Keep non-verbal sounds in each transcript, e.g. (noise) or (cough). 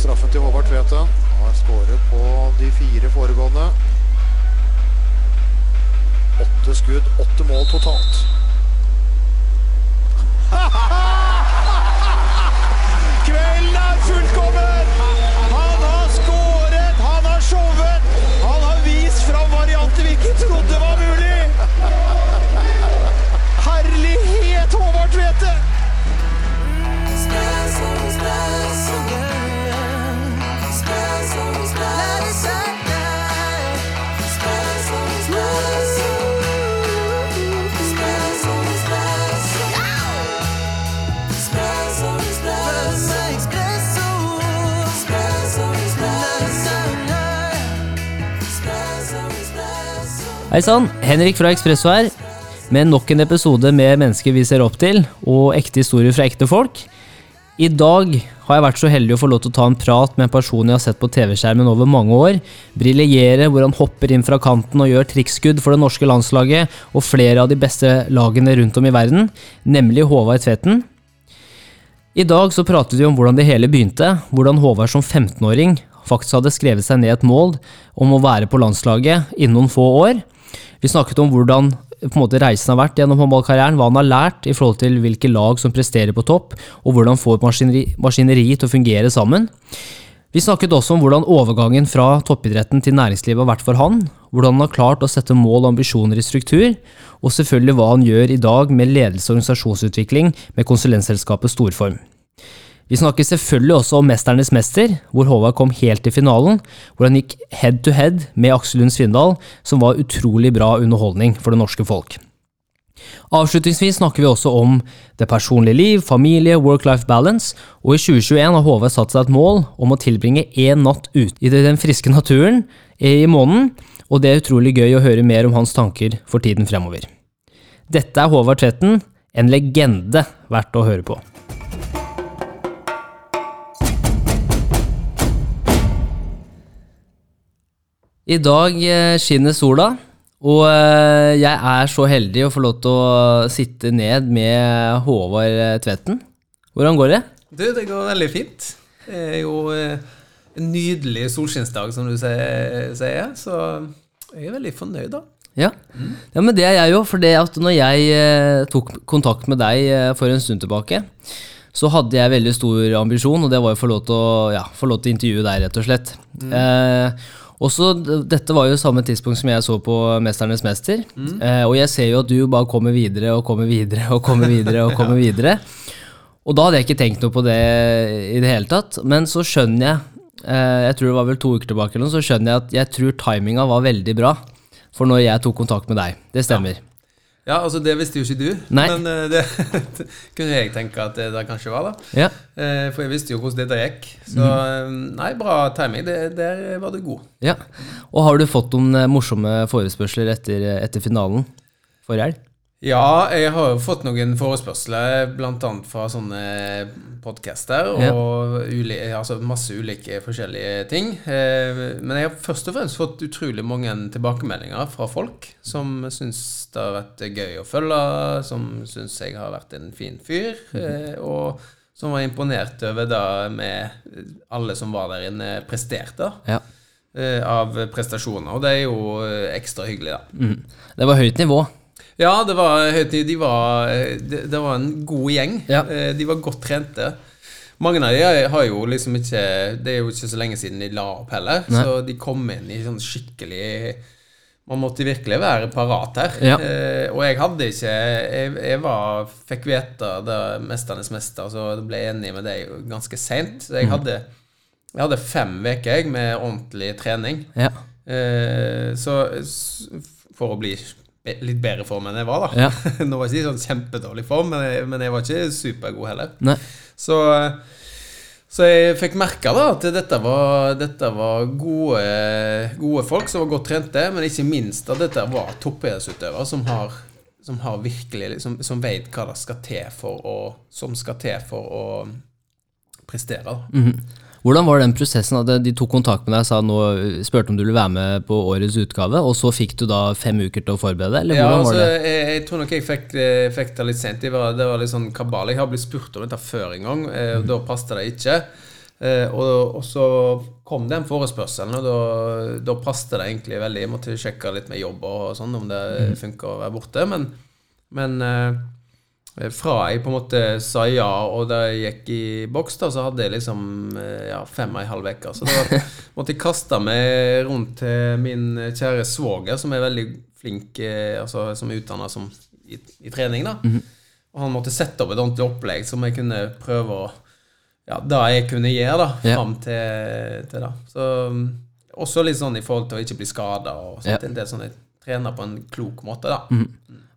straffen til Håvard Tvete. Han har skåret på de fire foregående. Åtte skudd, åtte mål totalt. (laughs) Kvelden er fullkommen! Han har skåret, han har showet, han har vist fram varianter vi ikke trodde var mulig! Herlighet, Håvard Tvete! Hei sann, Henrik fra Ekspresso her, med nok en episode med mennesker vi ser opp til, og ekte historier fra ekte folk. I dag har jeg vært så heldig å få lov til å ta en prat med en person jeg har sett på TV-skjermen over mange år, briljere hvor han hopper inn fra kanten og gjør triksskudd for det norske landslaget og flere av de beste lagene rundt om i verden, nemlig Håvard Tveten. I dag så pratet vi om hvordan det hele begynte, hvordan Håvard som 15-åring faktisk hadde skrevet seg ned et mål om å være på landslaget innen noen få år. Vi snakket om hvordan måte, reisen har vært gjennom håndballkarrieren, hva han har lært i forhold til hvilke lag som presterer på topp, og hvordan får maskineri, maskineriet til å fungere sammen. Vi snakket også om hvordan overgangen fra toppidretten til næringslivet har vært for han, hvordan han har klart å sette mål og ambisjoner i struktur, og selvfølgelig hva han gjør i dag med ledelse og organisasjonsutvikling med konsulentselskapet Storform. Vi snakker selvfølgelig også om Mesternes mester, hvor Håvard kom helt til finalen, hvor han gikk head to head med Aksel Lund Svindal, som var utrolig bra underholdning for det norske folk. Avslutningsvis snakker vi også om det personlige liv, familie, work-life balance, og i 2021 har Håvard satt seg et mål om å tilbringe én natt ute i den friske naturen i måneden, og det er utrolig gøy å høre mer om hans tanker for tiden fremover. Dette er Håvard Tvetten, en legende verdt å høre på. I dag eh, skinner sola, og eh, jeg er så heldig å få lov til å sitte ned med Håvard eh, Tvetten. Hvordan går det? Du, det går veldig fint. Det er jo en nydelig solskinnsdag, som du sier, så jeg er veldig fornøyd, da. Ja. ja, men det er jeg jo. For det at når jeg tok kontakt med deg for en stund tilbake, så hadde jeg veldig stor ambisjon, og det var å få lov til å, ja, få lov til å intervjue deg, rett og slett. Eh, også, dette var jo samme tidspunkt som jeg så på Mesternes mester, eh, og jeg ser jo at du bare kommer videre og kommer videre og kommer videre og kommer (laughs) videre. Og da hadde jeg ikke tenkt noe på det i det hele tatt, men så skjønner jeg, eh, jeg tror det var vel to uker tilbake eller noe, så skjønner jeg at jeg tror timinga var veldig bra for når jeg tok kontakt med deg. Det stemmer. Ja, altså Det visste jo ikke du, Nei. men eh, det (laughs) kunne jeg tenke at det da kanskje var. da Ja. Eh, For jeg visste jo hvordan dette gikk. Så Mhm. eh, nei, bra timing. Det, der var du god. ja. Og har du fått noen eh, morsomme forespørsler etter, etter finalen forrige helg? Ja, jeg har jo fått noen forespørsler, bl.a. fra sånne podcaster Ja. og uli altså masse ulike forskjellige ting. Eh, Men jeg har først og fremst fått utrolig mange tilbakemeldinger fra folk som syns det har vært gøy å følge, som syns jeg har vært en fin fyr, eh, og som var imponert over det med alle som var der inne, presterte. Ja. eh, Av prestasjoner. Og det er jo ekstra hyggelig, da. Mm. Det var høyt nivå. Ja, det var, de var, det, det var en god gjeng. Ja. Eh, De var godt trente. Mange av de har jo liksom ikke Det er jo ikke så lenge siden de la opp heller. Nei. Så de kom inn i sånn skikkelig Man måtte virkelig være parat her. Ja. Eh, og jeg hadde ikke Jeg, jeg var, fikk vite det 'Mesternes mester', så jeg ble enig med deg ganske seint. Så jeg Mm. hadde, jeg hadde fem uker med ordentlig trening. Ja. Eh, så for å bli litt bedre form enn jeg var, da. Ja. (laughs) Nå var jeg ikke i sånn kjempedårlig form, men jeg, men jeg var ikke supergod heller. Nei. Så, så jeg fikk merke da at dette var, dette var gode, gode folk som var godt trente, men ikke minst at dette var toppidrettsutøvere som har, som har virkelig liksom, Som vet hva det skal til for å Som skal til for å prestere. da. Mhm. Hvordan var den prosessen? At de tok kontakt med deg sa nå, spurte om du ville være med på årets utgave, og så fikk du da fem uker til å forberede deg? Ja, altså, jeg, jeg tror nok jeg fikk, eh, fikk det litt sent. Det var, det var litt sånn kabal. Jeg har blitt spurt om dette før en gang, og og da passet det ikke. Eh, og, og så kom den forespørselen, og da, da passet det egentlig veldig. Jeg måtte sjekke litt med jobb og sånn, om det Mm. funka å være borte. Men, men eh, fra jeg på en måte sa ja, og da jeg gikk i boks, da, så hadde jeg liksom eh, ja, fem og en halv uke. Så da (laughs) måtte jeg kaste meg rundt til min kjære svoger, som er veldig flink, eh, altså som er utdanna i, i trening, da. Og han måtte sette opp et ordentlig opplegg som jeg kunne prøve å Ja, det jeg kunne gjøre, da, fram til, til da. Så mm, også litt sånn i forhold til å ikke bli skada og sånt. Yeah. En del sånn jeg trener på en klok måte, da.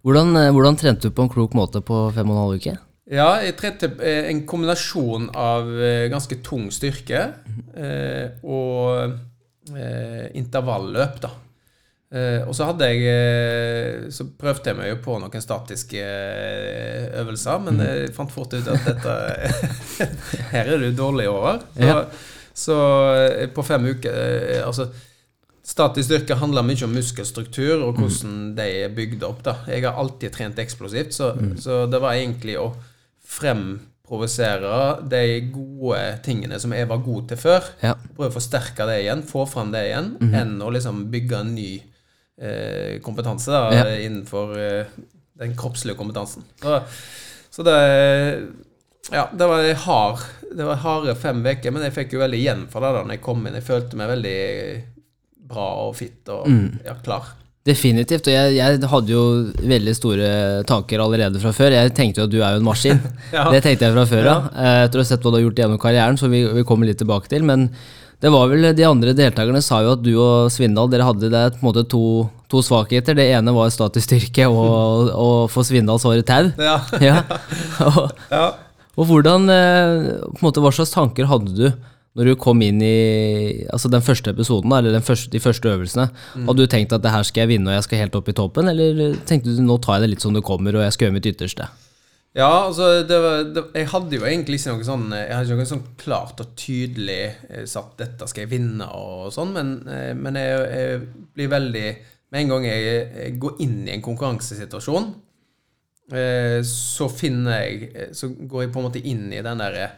Hvordan, eh, hvordan trente du på en klok måte på fem og en halv uke? Ja, jeg trente eh, en kombinasjon av eh, ganske tung styrke eh, og eh, intervalløp, da. Eh, og så hadde jeg Så prøvde jeg meg jo på noen statiske øvelser, men jeg fant fort ut at dette (laughs) Her er du dårlig over. Så, Ja. så på fem uker Altså Statisk styrke handler mye om muskelstruktur og hvordan de er bygd opp. da. Jeg har alltid trent eksplosivt, så, så det var egentlig å fremprovosere de gode tingene som jeg var god til før. Ja. Prøve å forsterke det igjen, få fram det igjen, enn å liksom bygge en ny eh, kompetanse da, Ja. innenfor eh, den kroppslige kompetansen. Så, så det Ja, det var hard, det var harde fem uker, men jeg fikk jo veldig igjen for det da når jeg kom inn. Jeg følte meg veldig bra og fit og ja, klar. Definitivt. Og jeg, jeg hadde jo veldig store tanker allerede fra før. Jeg tenkte jo at du er jo en maskin. (laughs) Ja. Det tenkte jeg fra før av. Ja. Etter å ha sett hva du har gjort gjennom karrieren, så vi, vi kommer litt tilbake til. Men det var vel de andre deltakerne sa jo at du og Svindal dere hadde det på en måte to, to svakheter. Det ene var statisk styrke, og, og for Svindal så var det tau. Ja. Ja. (laughs) Og, ja. og hvordan, eh, på en måte, hva slags tanker hadde du når du kom inn i altså den første episoden, eller den første, de første øvelsene? Hadde du tenkt at det her skal jeg vinne og jeg skal helt opp i toppen, eller tenkte du nå tar jeg det litt som det kommer og jeg skal gjøre mitt ytterste? Ja, altså det var, det, Jeg hadde jo egentlig ikke noe sånn Jeg hadde ikke noe sånn klart og tydelig satt, sagt 'dette skal jeg vinne' og sånn, men, eh, men jeg, jeg blir veldig Med en gang jeg, jeg går inn i en konkurransesituasjon, eh, så finner jeg eh, Så går jeg på en måte inn i den der eh,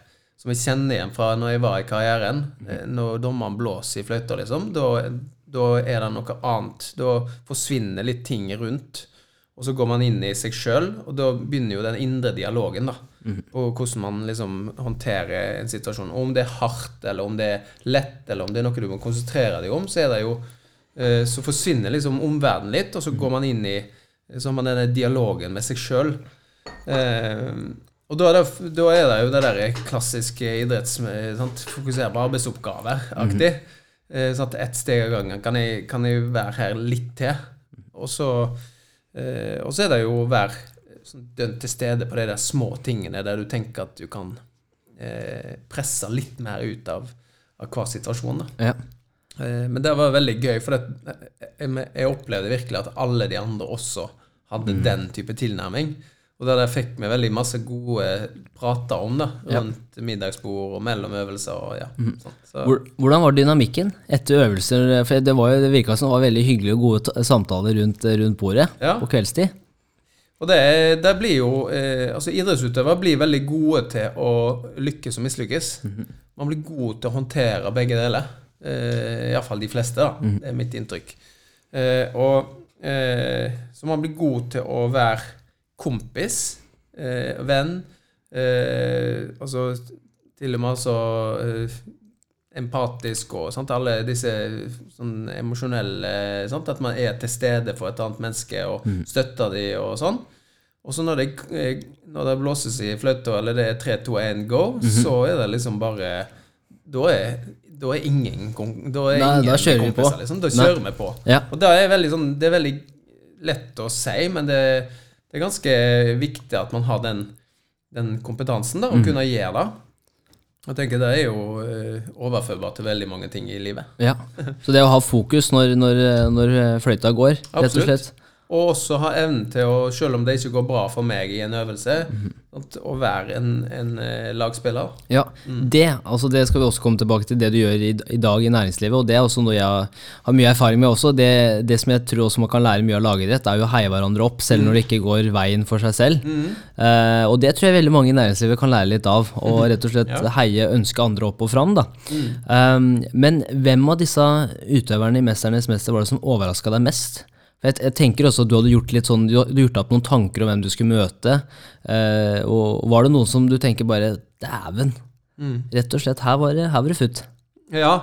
som jeg kjenner igjen fra når jeg var i karrieren. Eh, Når dommeren blåser i fløyta, liksom, da, da er det noe annet. Da forsvinner litt ting rundt. Og så går man inn i seg sjøl, og da begynner jo den indre dialogen. da, På hvordan man liksom håndterer en situasjon. Og om det er hardt, eller om det er lett, eller om det er noe du må konsentrere deg om, så er det jo eh, Så forsvinner liksom omverdenen litt, og så går man inn i Så har man denne dialogen med seg sjøl. Og da er, det, da er det jo det der klassiske idretts... Sant? Fokusere på arbeidsoppgaver-aktig. -hmm. sånn at ett steg av gangen. Kan jeg, kan jeg være her litt til? Og så Eh, er det jo å være sånn til stede på de der små tingene der du tenker at du kan eh, presse litt mer ut av, av hver situasjon. Ja. Eh, men det var veldig gøy, for det, jeg, jeg opplevde virkelig at alle de andre også hadde den type tilnærming. Og det der fikk vi veldig masse gode prater om Ja. rundt middagsbord og mellom øvelser. Og, ja, sånn. så, Hvor- Hvordan var dynamikken etter øvelser? For det, var jo, det virka som det var veldig hyggelige og gode samtaler rundt, rundt bordet Ja. på kveldstid. Og det, det blir jo eh, Altså Idrettsutøvere blir veldig gode til å lykkes og mislykkes. Man blir god til å håndtere begge deler. Eh, Iallfall de fleste, da. Det er mitt inntrykk. Eh, og eh, Så man blir god til å være kompis, eh, venn. Eh, altså til og med altså eh, empatisk og sant? alle disse sånn emosjonelle sant? At man er til stede for et annet menneske og støtter de og sånn. Og så når det, eh, når det blåses i fløyta, eller det er 3, 2, 1, go, så er det liksom bare Da er, da er ingen Da er Nei, ingen da kjører vi på. kompiser, Liksom. Da Nei. kjører vi på. Ja. Og det er veldig sånn Det er veldig lett å si, men det, det er ganske viktig at man har den, den kompetansen da, å kunne gjøre det. Jeg tenker Det er jo eh, overførbart til veldig mange ting i livet. Ja. Så det å ha fokus når, når, når fløyta går, rett og Absolutt. slett. Og også ha evnen til å, selv om det ikke går bra for meg i en øvelse, at, å være en, en eh, lagspiller. Ja, det, altså det skal vi også komme tilbake til, det du gjør i, i dag i næringslivet, og det er også noe jeg har mye erfaring med også. Det, det som jeg tror også man kan lære mye av lagidrett, er jo å heie hverandre opp, selv når det ikke går veien for seg selv. Uh, og det tror jeg veldig mange i næringslivet kan lære litt av, og (laughs) rett og slett Ja. heie, ønske andre opp og fram, da. Um, men hvem av disse utøverne i Mesternes mester var det som overraska deg mest? Jeg, jeg tenker også at du hadde gjort litt sånn, du hadde gjort opp noen tanker om hvem du skulle møte. eh, og var det noen som du tenker bare Dæven! Rett og slett, her var det, her var det futt. Ja.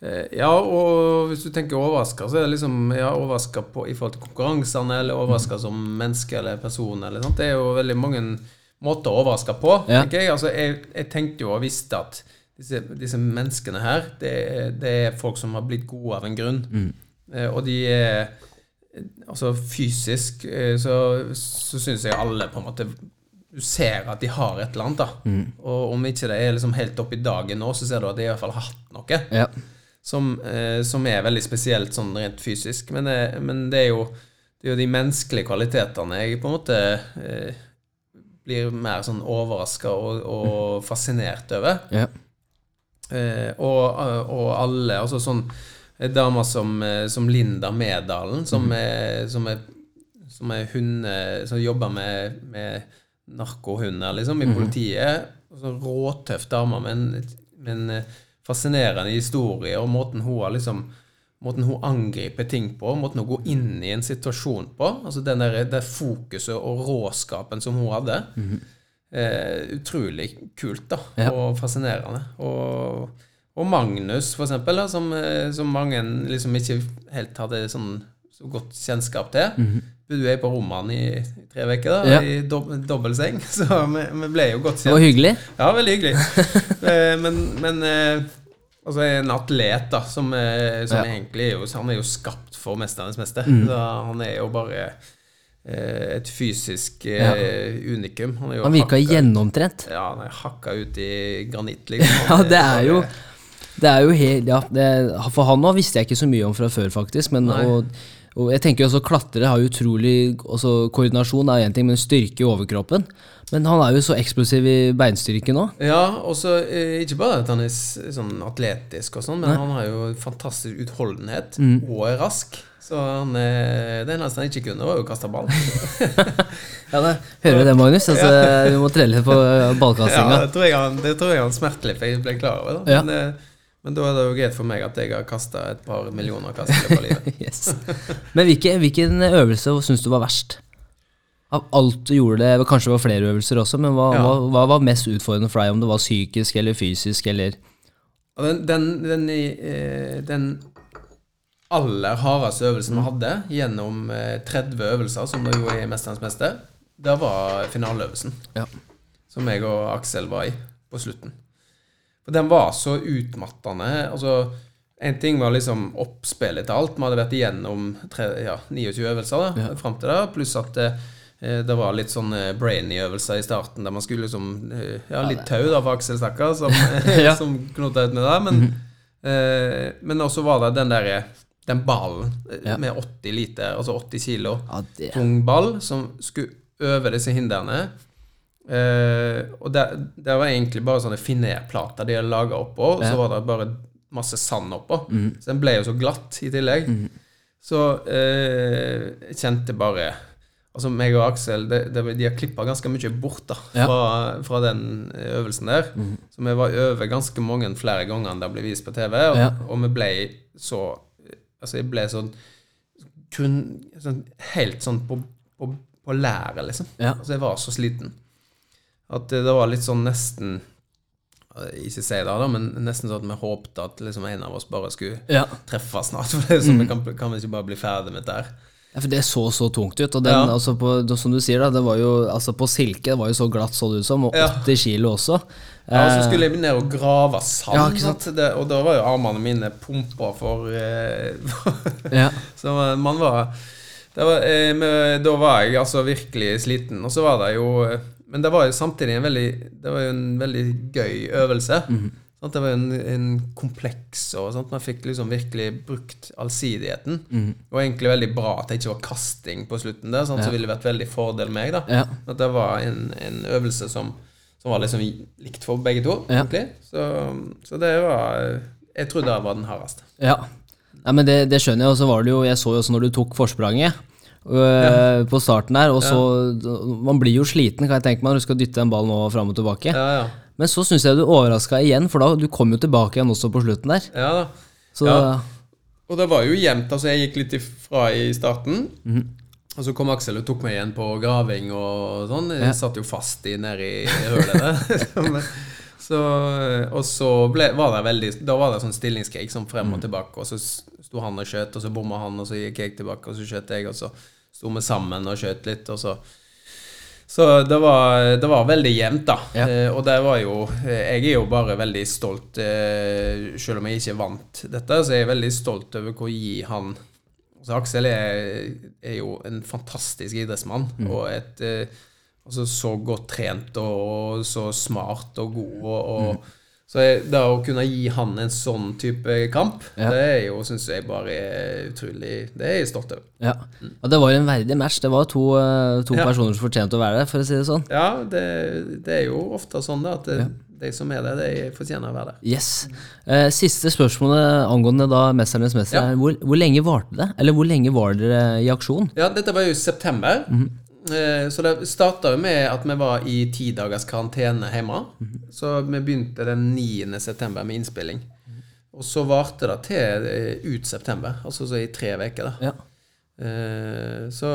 Eh, Ja, og hvis du tenker overraska, så er det liksom ja, overraska på- i forhold til konkurransene, eller overraska som menneske eller person. Eller sånt. Det er jo veldig mange måter å overraske på. Ja. tenker jeg. Altså, jeg, jeg tenkte jo og visste at disse, disse menneskene her, det, det er folk som har blitt gode av en grunn. Eh, Og de er Altså fysisk eh, så, så syns jeg alle på en måte Du ser at de har et eller annet, da. Og om ikke det er liksom helt oppi i dagen nå, så ser du at de i hvert fall har hatt noe Ja. som, eh, som er veldig spesielt sånn rent fysisk. Men, det, men det, er jo, det er jo de menneskelige kvalitetene jeg på en måte eh, blir mer sånn overraska og, og fascinert over. Ja. Eh, og, og alle Altså sånn eh, damer som, eh, som Linda Medalen, som er, som er, som er hunde... Som jobber med, med narkohunder, liksom, i politiet. Og så råtøff dame med en, med en eh, fascinerende historie, og måten hun har liksom Måten hun angriper ting på, måten hun går inn i en situasjon på. Altså den der, det fokuset og råskapen som hun hadde. eh, utrolig kult da, Ja. og fascinerende. Og, og Magnus, for eksempel, da, som, eh, som mange liksom ikke helt hadde sånn, så godt kjennskap til. Bodde jeg på rommene i, i tre uker, da, Ja. i dob dobbeltseng. (laughs) Så vi, vi ble jo godt Det kjent. var hyggelig. Ja, veldig hyggelig. (laughs) Eh, men men eh, altså en atlet da, som, som Ja. egentlig er jo, Han er jo skapt for 'Mesternes mester'. Mm. Han er jo bare eh, et fysisk eh, unikum. Han, Han virka hakka- gjennomtrent. Ja, han er hakka ut i granitt, liksom. (laughs) Ja, det er jo Det er jo helt Ja, det, for han òg visste jeg ikke så mye om fra før, faktisk. Men, og, og jeg tenker også klatre har utrolig også Koordinasjon er én ting, men styrke i overkroppen. Men han er jo så eksplosiv i beinstyrke nå. Ja, og så eh, ikke bare at han er sånn atletisk og sånn, men han har jo fantastisk utholdenhet Mm. og er rask. Så han, eh, det eneste han ikke kunne, var jo å kaste ball. (laughs) Ja, det, Hører du det, Magnus? Altså, Du må trelle på ballkastinga. Ja, det tror jeg han, det tror jeg han smertelig ble klar over. Da. Ja. Men, eh, men da er det jo greit for meg at jeg har kasta et par millioner kast i livet. (laughs) yes. Men hvilke, hvilken øvelse syns du var verst? Av alt du gjorde det, Kanskje det var flere øvelser også, men hva, Ja. hva, hva var mest utfordrende for deg? Om det var psykisk eller fysisk eller den, den, den, eh, den aller hardeste øvelsen vi hadde gjennom eh, 30 øvelser, som det jo er i 'Mesterens mester', det var finaleøvelsen. Ja. Som jeg og Aksel var i på slutten. For den var så utmattende. Altså, en ting var liksom oppspillet til alt. Vi hadde vært igjennom tre, ja, 29 øvelser da, Ja. fram til da, pluss at eh, det var litt sånn eh, brainy-øvelser i starten der man skulle liksom eh, Ja, litt tau da for Aksel, stakkar, som, (laughs) (laughs) Ja. som knota ut med det. Men, eh, men også var det den derre Den ballen eh, Ja. med 80 liter, altså 80 kilo Ja, tung ball som skulle over disse hindrene. Eh, og det, det var egentlig bare sånne finéplater de hadde laga oppå, og så var det bare masse sand oppå. Så den ble jo så glatt i tillegg. Så uh, jeg kjente bare Altså meg og Aksel det, det, De har klippa ganske mye bort da Ja. fra, fra den øvelsen der. Så vi var over ganske mange flere ganger enn det ble vist på TV, og, Ja. og vi ble så Altså, jeg ble sånn kun sånn, helt sånn på, på, på læret, liksom. Ja. Altså, jeg var så sliten. At det, var litt sånn nesten eh, Ikke si det, da, men nesten sånn at vi håpte at liksom en av oss bare skulle Ja. treffe snart. (laughs) For det sånn, vi kan, kan vi ikke bare bli ferdig med dette her? Ja, for Det så så tungt ut. Og den, Ja. altså på, som du sier, da, det var jo altså på silke det var jo så glatt så det ut som, og Ja. 80 kilo også. Ja, og så Eh, skulle jeg ned og grave sand? Det, og da var jo armene mine pumpa for eh, (laughs) ja. Så man var, det var eh, men Da var jeg altså virkelig sliten. Og så var det jo Men det var jo samtidig en veldig Det var jo en veldig gøy øvelse. Sant? Det var en, en kompleks og sant? Man fikk liksom virkelig brukt allsidigheten. Og egentlig veldig bra at det ikke var kasting på slutten der, sant? Ja. så ville det vært veldig fordel meg. da Ja. At det var en, en øvelse som, som var liksom likt for begge to, Ja. Så, så det var Jeg trodde det var den hardeste. Ja. Nei, men det, det skjønner jeg. Og så var det jo Jeg så jo også når du tok forspranget øh, på starten der, og så Man blir jo sliten, kan jeg tenke meg, når du skal dytte en ball nå fram og tilbake. Ja, ja. Men så syns jeg du overraska igjen, for da du kom jo tilbake igjen også på slutten der. ja da. Så Ja. Og det var jo jevnt. Altså, jeg gikk litt ifra i starten. Og så kom Aksel og tok meg igjen på graving og sånn. Jeg Ja. satt jo fast i nedi i hølet der. (laughs) (laughs) så, og så ble, var det veldig Da var det sånn stillingskrig sånn frem og tilbake. Og så sto han og skjøt, og så bomma han, og så gikk jeg tilbake, og så skjøt jeg, og så sto vi sammen og skjøt litt, og så så det var, det var veldig jevnt, da. Ja. Eh, og det var jo Jeg er jo bare veldig stolt, eh, selv om jeg ikke vant dette, så er jeg veldig stolt over hvor gi han Så Aksel er, er jo en fantastisk idrettsmann, og et eh, altså så godt trent og så smart og god. Og, og Så da det å kunne gi han en sånn type kamp, Ja. det er jo, syns jeg bare er utrolig Det er jeg stolt over. ja. Og det var en verdig match. Det var to, øh, to Ja. personer som fortjente å være der, for å si det sånn. Ja, det, det er jo ofte sånn da, at det, de som er der, de fortjener å være der. Yes. Eh, siste spørsmålet angående da 'Mesternes mester'. Er Hvor, hvor lenge varte det? Eller hvor lenge var dere i aksjon? Ja, dette var jo i september. Eh, Så det starta jo med at vi var i ti dagers karantene hjemme. Så vi begynte den 9. september med innspilling. Og så varte det til eh, ut september, altså så i tre uker. Ja. Eh, Så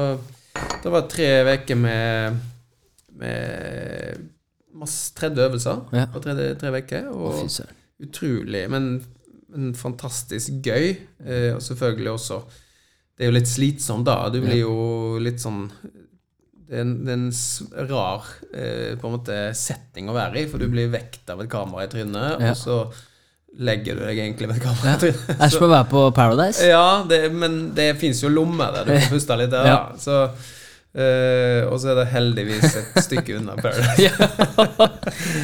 det var tre uker med, med masse tredje øvelser Ja. på tre, uker. Og utrolig, men, men fantastisk gøy. Eh, og selvfølgelig også Det er jo litt slitsomt da. Du blir jo litt sånn Det er en, det er en rar eh, på en måte setting å være i, for du blir vekt av et kamera i trynet, Ja. og så legger du deg egentlig ved et kamera i trynet. Det er som å være på Paradise. Ja, det, men det fins jo lommer der du får puste litt der. Ja. Så, eh, og så er det heldigvis et stykke unna Paradise. (laughs) Ja.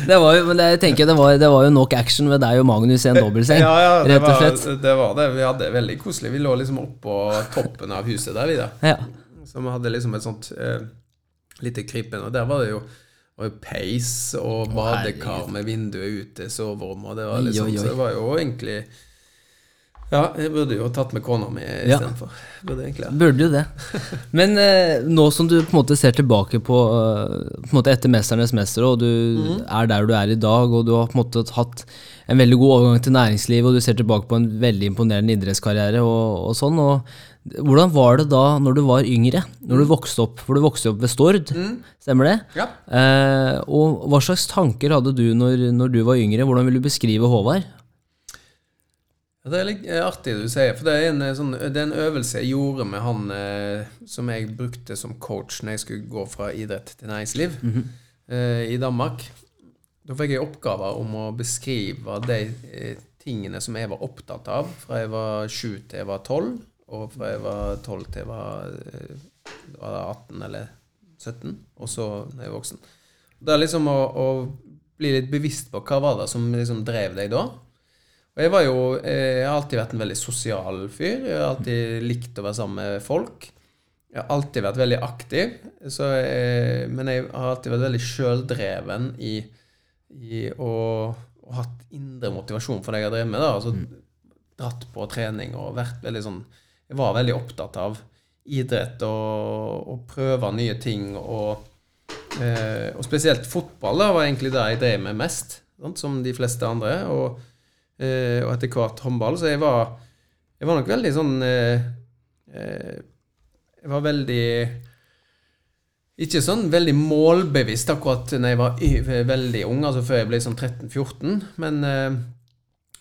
det var jo, men det, jeg tenker det var, det var jo nok action med deg og Magnus i en dobbeltseng. Ja, ja, det rett og var, det var det. Vi hadde det veldig koselig. Vi lå liksom oppå toppen av huset der, vi da. Ja. Så vi hadde liksom et sånt eh, lite krypinn, og der var det jo og peis og badekar med vinduet ute, soverom og det var liksom oi, oi. Så det var jo egentlig Ja, jeg burde jo tatt med kona mi Ja. Burde egentlig det. Burde jo det. (laughs) Men eh, nå som du på en måte ser tilbake på, eh, på en måte etter 'Mesternes mester', og du mm. er der du er i dag, og du har på en måte hatt en veldig god overgang til næringslivet, og du ser tilbake på en veldig imponerende idrettskarriere og, og sånn. Og hvordan var det da når du var yngre? Når du vokste opp? For du vokste opp ved Stord, stemmer det? Ja. Eh, og hva slags tanker hadde du når, når du var yngre? Hvordan vil du beskrive Håvard? Det er litt artig det du sier, for det er en, eh, sånn, det er en øvelse jeg gjorde med han eh, som jeg brukte som coach når jeg skulle gå fra idrett til næringsliv eh, i Danmark. Da fikk jeg oppgaver om å beskrive de eh, tingene som jeg var opptatt av fra jeg var sju til jeg var 12, og fra jeg var 12 til jeg var, eh, var 18 eller 17, og så da jeg var voksen. Det er liksom å, å bli litt bevisst på hva var det som liksom drev deg da. Og jeg var jo eh, Jeg har alltid vært en veldig sosial fyr. Jeg har alltid likt å være sammen med folk. Jeg har alltid vært veldig aktiv. Så, eh, men jeg har alltid vært veldig sjøldreven i, i å og hatt indre motivasjon for det jeg har drevet med. da, altså Dratt på trening og vært veldig sånn Jeg var veldig opptatt av idrett og, og prøve nye ting. Og, eh, og spesielt fotball da, var egentlig det jeg drev med mest, sant, som de fleste andre. Og, eh, og etter hvert håndball. Så jeg var, jeg var nok veldig sånn eh, eh, Jeg var veldig ikke sånn veldig målbevisst akkurat når jeg var veldig ung, altså før jeg ble sånn 13-14. Men, eh,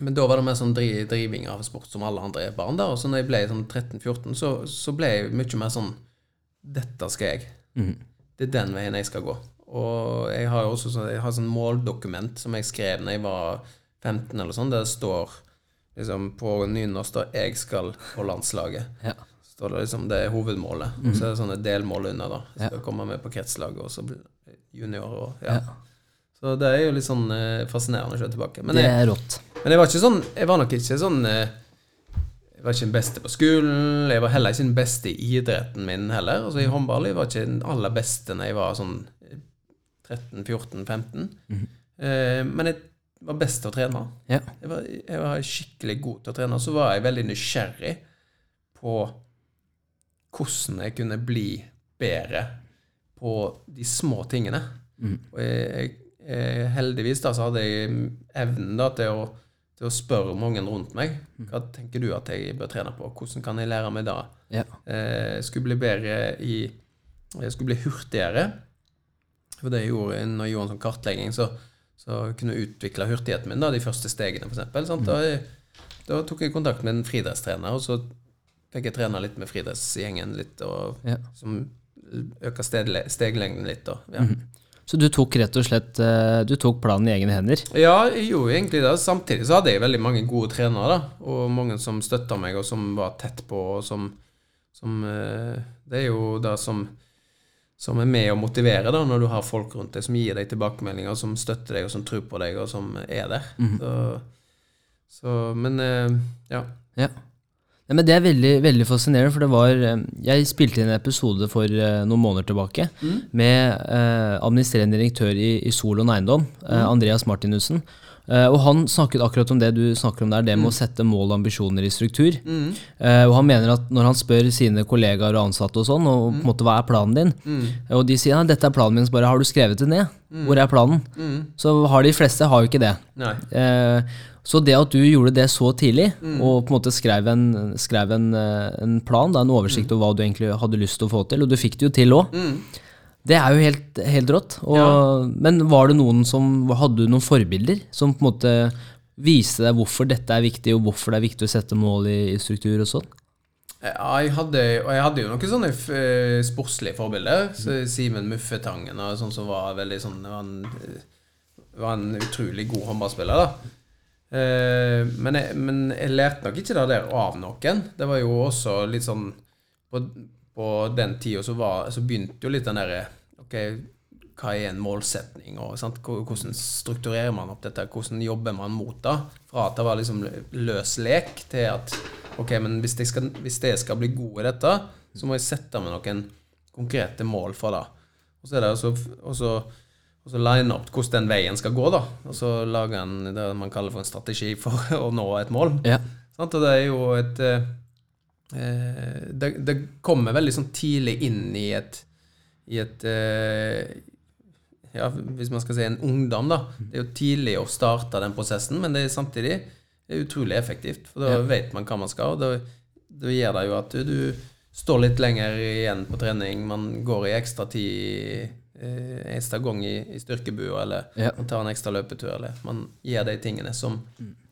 men da var det mer sånn dri driving av sport som alle andre barn. da, Og så når jeg ble sånn 13-14, så, så ble jeg mye mer sånn Dette skal jeg. Det er den veien jeg skal gå. Og jeg har jo også sånn, jeg har sånn måldokument som jeg skrev når jeg var 15 eller sånn, der det står liksom på nynorsk da 'Jeg skal på landslaget'. Ja. Står det liksom det er hovedmålet. Og så er det sånne delmål under, da. Så ja. komme med på kretslaget og så bli junior og ja. Ja. Så det er jo litt sånn eh, fascinerende å se tilbake. Men Det er rått. men jeg var sånn Jeg var nok ikke sånn eh, Jeg var ikke den beste på skolen. Jeg var heller ikke den beste i idretten min heller. Altså I håndball jeg var ikke den aller beste når jeg var sånn 13-14-15. eh, men jeg var best til å trene. Ja. Jeg var, jeg var skikkelig god til å trene. Og så var jeg veldig nysgjerrig på hvordan jeg kunne bli bedre på de små tingene. Og jeg, jeg, jeg, heldigvis da så hadde jeg evnen da til å, til å spørre mange rundt meg. Hva tenker du at jeg bør trene på? Hvordan kan jeg lære meg det? Ja. Eh, skulle bli bedre i Jeg skulle bli hurtigere. For det jeg gjorde når jeg gjorde en sånn kartlegging, så, så kunne jeg utvikle hurtigheten min, da, de første stegene, f.eks. Mm. Da, da tok jeg kontakt med en friidrettstrener, og så fikk jeg trene litt med friidrettsgjengen litt, og Ja. som stegle- steglengden litt. Da. Ja. Så du tok rett og slett eh, Du tok planen i egne hender? Ja, jeg gjorde egentlig det. Samtidig så hadde jeg veldig mange gode trenere, da. Og mange som støtta meg, og som var tett på, og som, som eh, Det er jo det som, som er med å motivere, da, når du har folk rundt deg som gir deg tilbakemeldinger, som støtter deg, og som tror på deg, og som er der. Så, så Men eh, ja. Ja. Nei, men Det er veldig, veldig fascinerende, for det var eh, Jeg spilte inn en episode for eh, noen måneder tilbake med eh, administrerende direktør i, i Solon Eiendom, eh, Andreas Martinussen. Eh, og han snakket akkurat om det du snakker om der, det med å sette mål og ambisjoner i struktur. Eh, og han mener at når han spør sine kollegaer og ansatte og sånn, og på en måte hva er planen din, og de sier ja, dette er planen min, så bare har du skrevet det ned? Hvor er planen? Så har de fleste har jo ikke det. Eh, så det at du gjorde det så tidlig, og på en måte skrev en, skrev en, en plan, da, en oversikt over hva du egentlig hadde lyst til å få til, og du fikk det jo til òg, det er jo helt, helt rått. Og, Men var det noen som Hadde du noen forbilder som på en måte viste deg hvorfor dette er viktig, og hvorfor det er viktig å sette mål i, i struktur og sånn? Ja, jeg hadde, og jeg hadde jo noen sånne eh, sportslige forbilder. Så Simen Muffetangen og sånn som var veldig sånn var en, var en utrolig god håndballspiller, da. Eh, men, jeg, men jeg lærte nok ikke det der av noen. Det var jo også litt sånn På, på den tida så, var- så begynte jo litt den derre Ok, hva er en målsetning, og sant? Hvordan strukturerer man opp dette? Hvordan jobber man mot det? Fra at det var liksom løs lek, til at ok, men hvis jeg skal, hvis jeg skal bli god i dette, så må jeg sette meg noen konkrete mål for det. Og så er det også, også, line opp hvordan den veien skal gå, da. Og så lage en, det man kaller for en strategi for (laughs) å nå et mål. Ja. Sant? Og det er jo et eh, det, det kommer veldig sånn tidlig inn i et, i et eh, ja, Hvis man skal si en ungdom, da. Det er jo tidlig å starte den prosessen, men det er samtidig det er utrolig effektivt. For da Ja. vet man hva man skal, og da, da gjør det jo at du, du står litt lenger igjen på trening. Man går i ekstra tid eh, ekstra gang i, i styrkebua, eller Ja. man tar en ekstra løpetur, eller man gjør de tingene som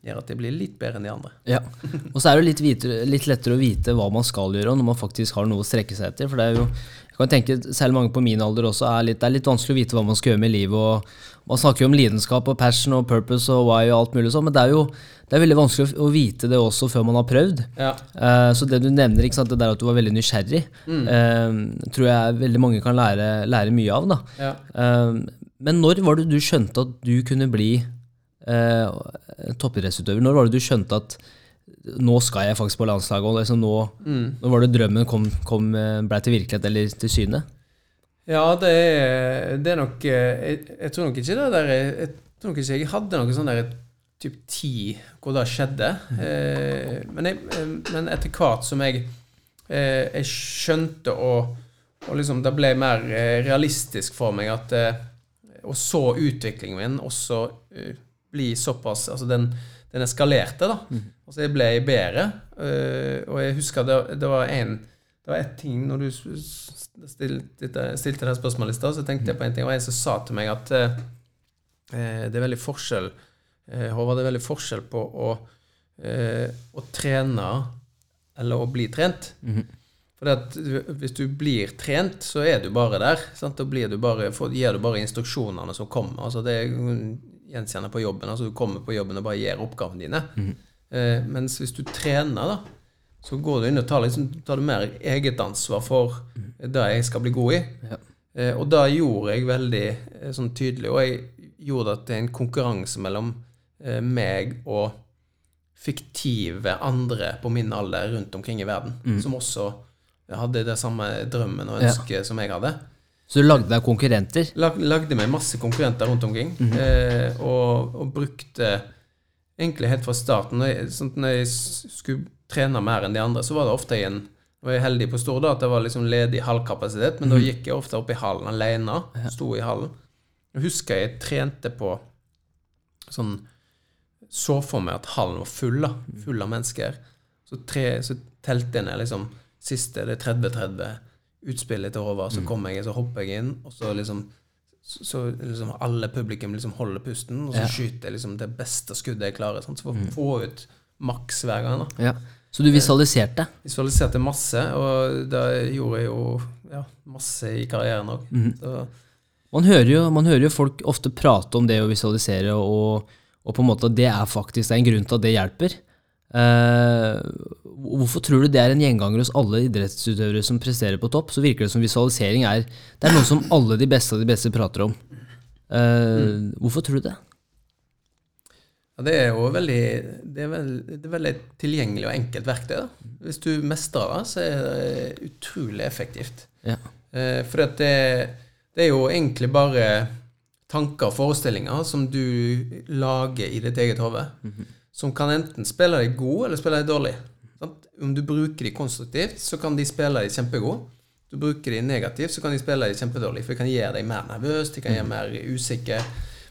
gjør at de blir litt bedre enn de andre. Ja. Og så er det litt, vite, litt lettere å vite hva man skal gjøre når man faktisk har noe å strekke seg etter. For det er jo, jeg kan tenke, selv mange på min alder også, er litt, det er litt vanskelig å vite hva man skal gjøre med livet. og Man snakker jo om lidenskap og passion og purpose og why og alt mulig sånn, men det er jo det er veldig vanskelig å vite det også før man har prøvd. Ja. Uh, så det du nevner, ikke sant, det der at du var veldig nysgjerrig, eh, tror jeg veldig mange kan lære, lære mye av. da. Ja. Uh, men når var det du skjønte at du kunne bli toppidrettsutøver? Når var det du skjønte at nå skal jeg faktisk på landslaget? og Liksom nå, Når var det drømmen kom, kom, eh, ble til virkelighet eller til syne? Ja, det er, det er nok eh, jeg, jeg tror nok ikke det der Jeg, tror nok ikke jeg hadde noe sånn der typ ti hvor det skjedde. Eh, men, jeg, eh, men etter hvert som jeg, eh, jeg skjønte og, og liksom det ble mer realistisk for meg at eh, Og så utviklingen min også bli såpass Altså den, den eskalerte, da. Altså jeg ble jeg bedre. eh, og jeg husker det, det var en det var ett ting når du s- stilte, stilte det spørsmålet i stad, så tenkte jeg på en ting. Det var en som sa til meg at eh, eh, det er veldig forskjell eh, Håvard, det er veldig forskjell på å, eh, å trene eller å bli trent. For -hmm. For hvis du blir trent, så er du bare der. Sant? Da blir du bare, for, gir du bare instruksjonene som kommer. Altså det er gjenkjenner på jobben. Altså du kommer på jobben og bare gjør oppgavene dine. Eh, mens hvis du trener, da, så går du inn og tar, liksom, tar du mer eget ansvar for det jeg skal bli god i. Ja. Eh, og det gjorde jeg veldig eh, sånn tydelig. Og jeg gjorde at det er en konkurranse mellom eh, meg og fiktive andre på min alder rundt omkring i verden, som også hadde det samme drømmen og Ja. ønsket som jeg hadde. Så du lagde deg konkurrenter? Lag, lagde meg masse konkurrenter rundt omkring, eh, og, og brukte egentlig helt fra starten Når jeg, sånn, når jeg skulle trene mer enn de andre, så var det ofte i en var jeg heldig på Stord at det var liksom ledig halvkapasitet, men da gikk jeg ofte opp i hallen alene. Sto i hallen. Jeg husker jeg trente på sånn Så for meg at hallen var full, da. Full av mennesker. Så, tre, så telte jeg ned liksom siste, det er 30-30 utspillet til over, så kommer jeg, så hopper jeg inn, og så liksom så, så liksom alle publikum liksom holder pusten, og så Ja. skyter jeg liksom det beste skuddet jeg klarer. Sant? Så for å få ut maks hver gang. da Ja. Så du visualiserte? Visualiserte masse, og det gjorde jeg jo ja, masse i karrieren òg. Mm. Man man hører jo folk ofte prate om det å visualisere, og, og på en måte det er faktisk det er en grunn til at det hjelper. Eh, hvorfor tror du det er en gjenganger hos alle idrettsutøvere som presterer på topp? Så virker det som visualisering er Det er noe som alle de beste av de beste prater om. Eh, Hvorfor tror du det? Ja, det er jo veldig det er, veld, det er veldig tilgjengelig og enkelt verktøy. Da. Hvis du mestrer det, så er det utrolig effektivt. Ja. Uh, for at det, det er jo egentlig bare tanker og forestillinger som du lager i ditt eget hode, som kan enten spille deg god eller spille deg dårlig. Sant? Om du bruker de konstruktivt, så kan de spille deg kjempegod. Du bruker de negativt, så kan de spille deg kjempedårlig, for de kan gjøre deg mer nervøs, de kan gjøre deg mer usikker.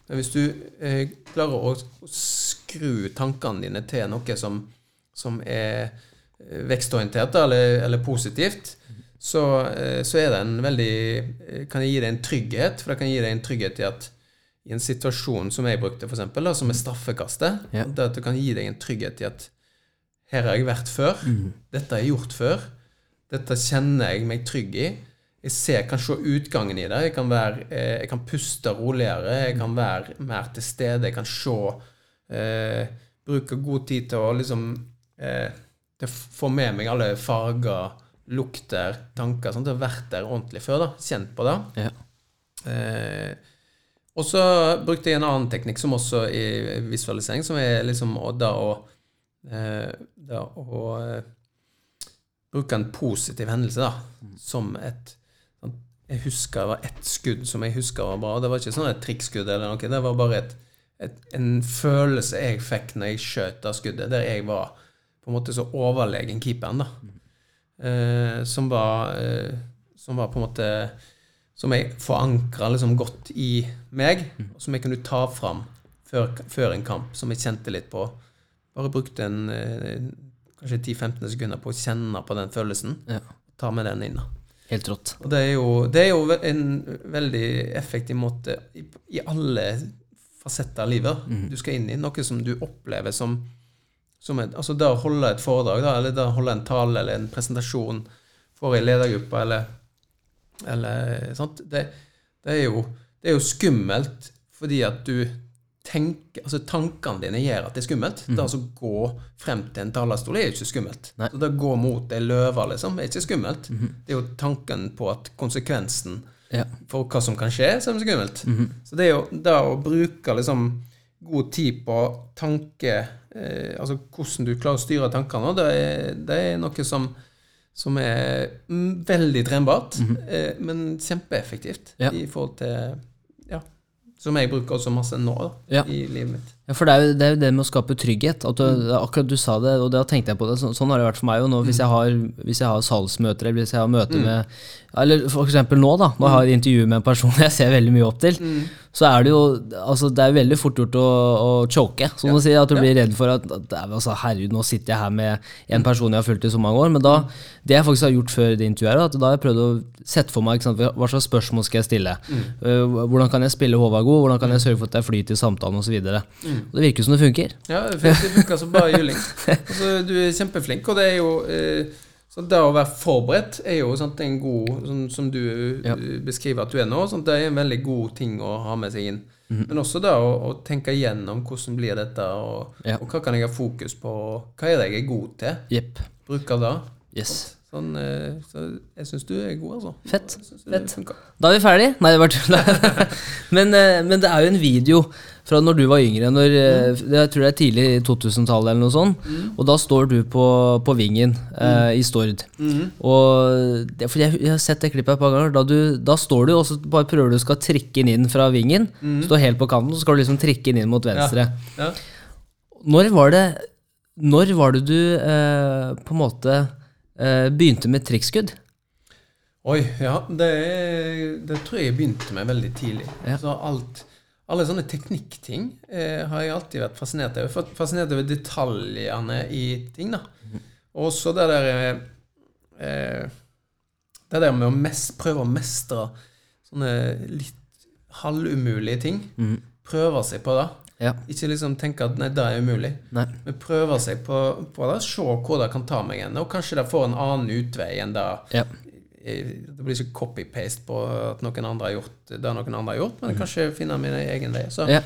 Men hvis du eh, klarer å skru tankene dine til noe som, som er eh, vekstorientert eller, eller positivt, så, eh, så er det en veldig eh, Kan det gi deg en trygghet? For det kan gi deg en trygghet i at i en situasjon som jeg brukte, for eksempel, da, som er straffekastet, Ja. det at det kan gi deg en trygghet i at her har jeg vært før, dette har jeg gjort før, dette kjenner jeg meg trygg i. Jeg ser, kan se utgangen i det. Jeg kan, være, eh, jeg kan puste roligere. Jeg kan være mer til stede. Jeg kan se eh, Bruke god tid til å liksom eh, til å få med meg alle farger, lukter, tanker. Sånn. til å ha vært der ordentlig før. da, Kjent på det. Ja. Eh, og så brukte jeg en annen teknikk som også i visualisering, som er liksom da å, eh, da å eh, bruke en positiv hendelse da, som et sånn- Jeg husker det var ett skudd som jeg husker var bra. Det var ikke sånn et trikkskudd eller noe. Det var bare et, et, en følelse jeg fikk når jeg skjøt det skuddet, der jeg var på en måte så overlegen keeperen, da. Eh, som var eh, Som var på en måte Som jeg forankra liksom godt i meg, og som jeg kunne ta fram før, før en kamp, som jeg kjente litt på. Bare brukte en eh, kanskje 10-15 sekunder på å kjenne på den følelsen. Ja. Ta med den inn. da. Helt rått. Og det er jo, det er jo en veldig effektiv måte i, i alle fasetter av livet du skal inn i. Noe som du opplever som, som et, altså det å holde et foredrag, da, eller det å holde en tale eller en presentasjon for ei ledergruppe, eller, eller? Det, det, er jo, det er jo skummelt fordi at du tenker Altså tankene dine gjør at det er skummelt. Det å altså gå frem til en talerstol er jo ikke skummelt. Nei. Så det å gå mot ei løve, liksom, er ikke skummelt. Det er jo tanken på at konsekvensen Ja. for hva som kan skje, som er skummelt. Så det er jo det å bruke liksom god tid på tanke eh, Altså hvordan du klarer å styre tankene, det er, det er noe som, som er mm, veldig trenbart, eh, men kjempeeffektivt Ja. i forhold til Ja. Som jeg bruker også masse nå da, Ja. i livet mitt. Ja, for det er, jo, det er jo det med å skape trygghet. Du, akkurat du sa det, og da tenkte jeg på det. Så, sånn har det vært for meg nå. Hvis jeg har, hvis jeg har salgsmøter, eller hvis jeg har møte med Eller eksempel nå, da. Nå har jeg et intervju med en person (laughs) jeg ser veldig mye opp til. Så er det jo Altså, det er veldig fort gjort å, å choke, som du sier. At du blir redd for at, at altså, Herregud, nå sitter jeg her med en person jeg har fulgt i så mange år. Men da, det jeg faktisk har gjort før det intervjuet, er at da har jeg prøvd å sette for meg sant, hva slags spørsmål skal jeg stille. Uh, hvordan kan jeg spille Håvard god? Hvordan kan jeg sørge for at det er flyt i samtalen osv. Og det virker som det funker. Ja, det funker som bare juling. Altså, du er kjempeflink, og det er jo eh, så Det å være forberedt er jo sant, en god Som, som du Ja. eh, beskriver at du er nå, sant, det er en veldig god ting å ha med seg inn. Mhm. Men også da å, å tenke igjennom hvordan blir dette, og, Ja. og hva kan jeg ha fokus på, hva er det jeg er god til? Yep. Bruker det. Yes. Sånn, eh, så jeg syns du er god, altså. Fett. Fett. Da er vi ferdig. Nei, det var tull. (laughs) men, eh, men det er jo en video fra når du var yngre. Når, eh, Jeg tror det er tidlig 2000-tallet eller noe sånt. Og da står du på, på Vingen eh, i Stord. Og det, for jeg, jeg har sett det klippet et par ganger. Da, du, da står du og så bare prøver du skal trikke den inn fra Vingen. Står helt på kanten, så skal du liksom trikke den inn mot venstre. Ja. Når var det Når var det du eh, på en måte begynte med trickskudd? Oi, ja. Det, det tror jeg jeg begynte med veldig tidlig. Ja. Så alt, alle sånne teknikkting eh, har jeg alltid vært fascinert over. Fa- Fascinert over detaljene i ting, da. Også det der eh, eh, Det der med å mest, prøve å mestre sånne litt halvumulige ting. Prøve seg på det. Ja. Ikke liksom tenke at nei, det er umulig. Nei. Men prøve seg på, på det. Se hvor det kan ta meg hen. Og kanskje det får en annen utvei enn det Ja. eh, det blir ikke copy-paste på at noen andre har gjort det noen andre har gjort, men kanskje finne min egen vei. Så, Ja.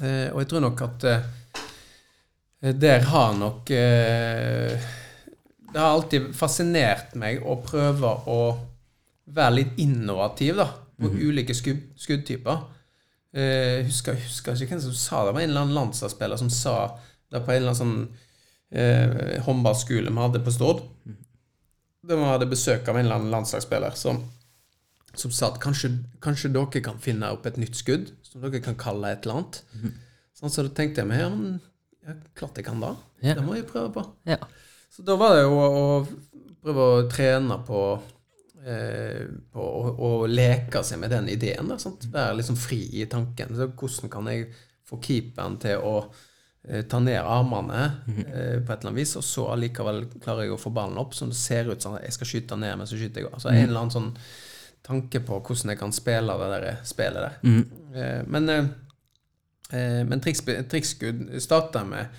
eh, og jeg tror nok at eh, der har nok eh, Det har alltid fascinert meg å prøve å være litt innovativ da, på ulike skudd, skuddtyper. Eh, husker, husker ikke hvem som sa det. Det var en eller annen landslagsspiller som sa det på en eller annen sånn eh, håndballskole vi hadde på Stord. Da vi hadde besøk av en eller annen landslagsspiller som, som sa at kanskje, kanskje dere kan finne opp et nytt skudd som dere kan kalle et eller annet. Sånn, så da tenkte jeg meg, ja, men ja, klart jeg kan da. Ja. Det må jeg prøve på. Ja. Så da var det jo å, å prøve å trene på, eh, på å, å leke seg med den ideen. Da? Være liksom fri i tanken. Så hvordan kan jeg få keeperen til å eh, ta ned armene eh, på et eller annet vis, og så allikevel klarer jeg å få ballen opp, så det ser ut som jeg skal skyte ned, men så skyter jeg også. Altså en eller annen sånn tanke på hvordan jeg kan spille det der spillet der. Eh, men men triksskudd starta jeg med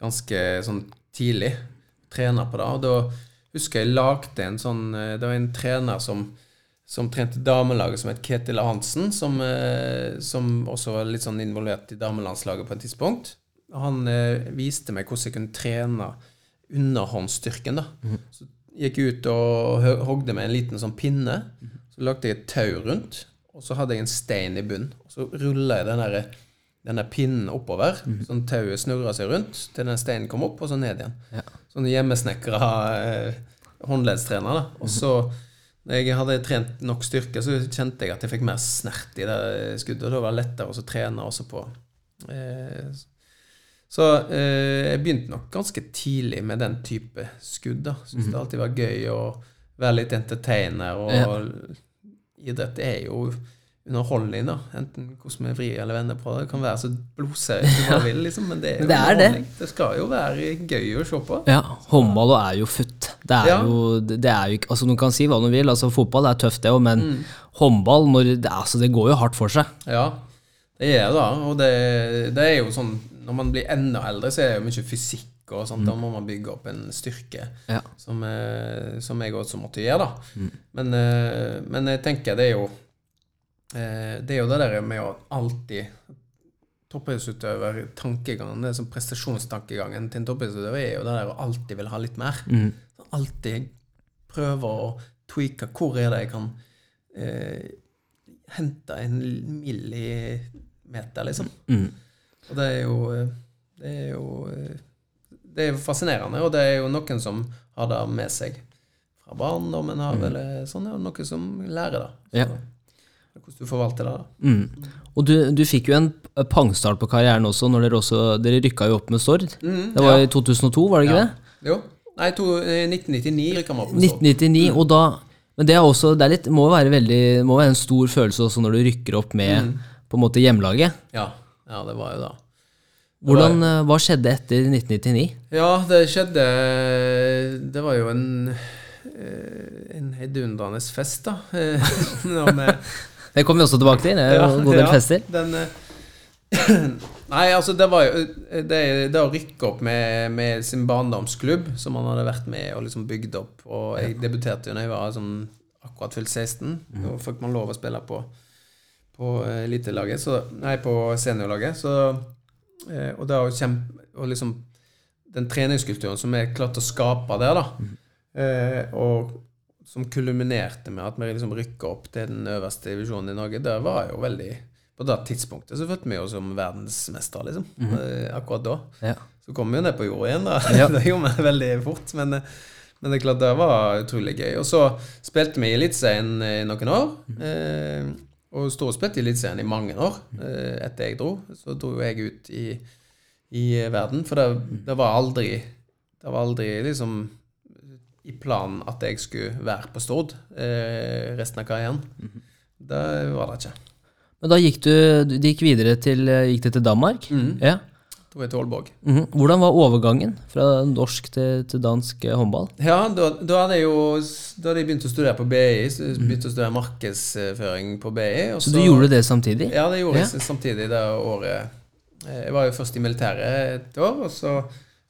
ganske sånn tidlig. Trena på det. Og da husker jeg lagde en sånn eh, Det var en trener som, som trente damelaget, som het Ketil Arntzen, som, eh, som også var litt sånn involvert i damelandslaget på et tidspunkt. Han eh, viste meg hvordan jeg kunne trene underhåndsstyrken. da. Så gikk jeg ut og hogde med en liten sånn pinne. Så lagde jeg et tau rundt, og så hadde jeg en stein i bunnen. Og så rulla jeg den der, den der pinnen oppover, sånn tauet snurra seg rundt til den steinen kom opp, og så ned igjen. Ja. Sånne hjemmesnekra eh, håndleddstrenere. Og så, når jeg hadde trent nok styrke, så kjente jeg at jeg fikk mer snert i det skuddet. Og da var det lettere å trene også på. Eh, så eh, jeg begynte nok ganske tidlig med den type skudd. da. Syns det alltid var gøy å være litt entertainer. Og idrett er jo underholdning, da. Enten hvordan vi vrir eller vender på det. Det kan være så blodseriøst du bare vil, liksom, men det er (laughs) jo det er det. underholdning. Det skal jo være gøy å se på. Ja, håndball er jo futt. Det er Ja. jo, det er jo ikke Altså, noen kan si hva de vil, altså fotball er tøft, det òg, men Mm. håndball, når, det, altså, det går jo hardt for seg. Ja, det gjør det. Og det, det er jo sånn Når man blir enda eldre, så er det jo mye fysikk og sånt. Da må man bygge opp en styrke Ja. som, eh, som jeg også måtte gjøre, da. Men, eh, men jeg tenker det er jo Det er jo det der med å alltid Toppidrettsutøver, tankegangen, det er sånn prestasjonstankegangen til en toppidrettsutøver er jo det der å alltid vil ha litt mer. Alltid prøve å tweake hvor er det jeg kan eh, hente en millimeter, liksom. Og det er jo eh, Det er jo eh, Det er fascinerende, og det er jo noen som har det med seg fra barndommen av, eller sånn, og noen som lærer det. Så, Ja. Hvordan du forvalter det. Mm. Og du, du fikk jo en pangstart på karrieren også, når dere også Dere rykka jo opp med Stord. Mm, det var ja. i 2002, var det ikke Ja. det? Jo. Nei, to, eh, 1999 rykka vi opp. med Stord. 1999, og da Men det er også Det litt, må være veldig må være en stor følelse også når du rykker opp med på en måte hjemlaget. Ja. ja, det var jo da. Hvordan, eh, Hva skjedde etter 1999? Ja, det skjedde Det var jo en eh, en heidundrende fest, da. (laughs) Når vi Det kommer vi også tilbake til. Det er jo en god del fester. Den, eh, (clears throat) nei, altså, det var jo Det, det å rykke opp med, med sin barndomsklubb, som han hadde vært med og liksom bygd opp Og jeg debuterte jo da jeg var sånn akkurat fylt 16. Da fikk man lov å spille på på eh, elitelaget, så Nei, på seniorlaget. Så eh, Og da å kjempe Og liksom Den treningskulturen som vi klarte å skape der, da, Eh, og som kulminerte med at vi liksom rykka opp til den øverste divisjonen i Norge. Det var jo veldig På det tidspunktet så følte vi oss som verdensmestere, liksom. eh, akkurat da. Ja. Så kom vi jo ned på jorda igjen, da. (laughs) Ja. det gjorde vi veldig fort. Men, eh, men det er klart det var utrolig gøy. Og så spilte vi i Eliteserien i noen år. Eh, og og spilte i Eliteserien i mange år eh, etter jeg dro. Så dro jo jeg ut i, i verden. For det, det var aldri Det var aldri liksom i planen at jeg skulle være på Stord eh, resten av karrieren. Det var det ikke. Men da gikk du, du gikk videre til, eh, gikk til Danmark? Ja. Da var jeg til Aalborg. Mhm. Hvordan var overgangen fra norsk til, til dansk eh, håndball? Ja, da, da hadde jeg jo Da hadde jeg begynt å studere på BI. Jeg begynte å studere markedsføring på BI. Så du gjorde det samtidig? Ja, det gjorde Ja. jeg samtidig det året. Eh, Jeg var jo først i militæret et år, og så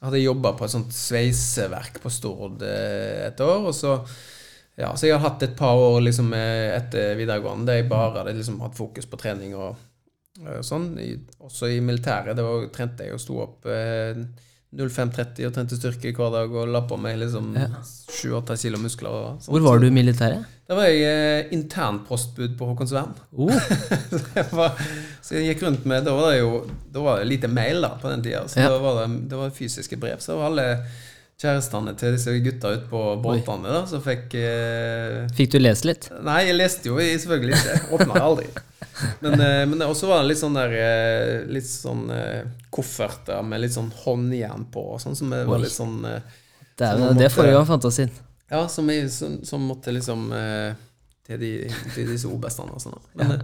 hadde jeg jobba på et sånt sveiseverk på Stord eh, et år. Og så Ja, så jeg har hatt et par år liksom eh, etter videregående der jeg bare hadde liksom hatt fokus på trening og og sånn. I, også i militæret. Da trente jeg og sto opp eh, 05.30 og trente styrke hver dag og la på meg liksom Ja. 7-8 kilo muskler. Og. Hvor var du i militæret? Da var jeg eh, internpostbud på Håkonsvern. Oh, (laughs) Så jeg, var, så jeg gikk rundt med Da var det jo Da var det lite mail da på den tida. Så Ja. da var det, det var fysiske brev. Så var alle kjærestene til disse gutta ute på båtene da, som fikk eh, fikk du lese litt? Nei, jeg leste jo jeg selvfølgelig ikke. Åpna aldri. Men, eh, men også var det litt sånn der eh, Litt sånn eh, kofferter med litt sånn håndjern på, sånn som var litt sånn Det, er, det får jo fantasien. ja, som, jeg, som, som måtte liksom til, de, til disse obestene og sånn. Men,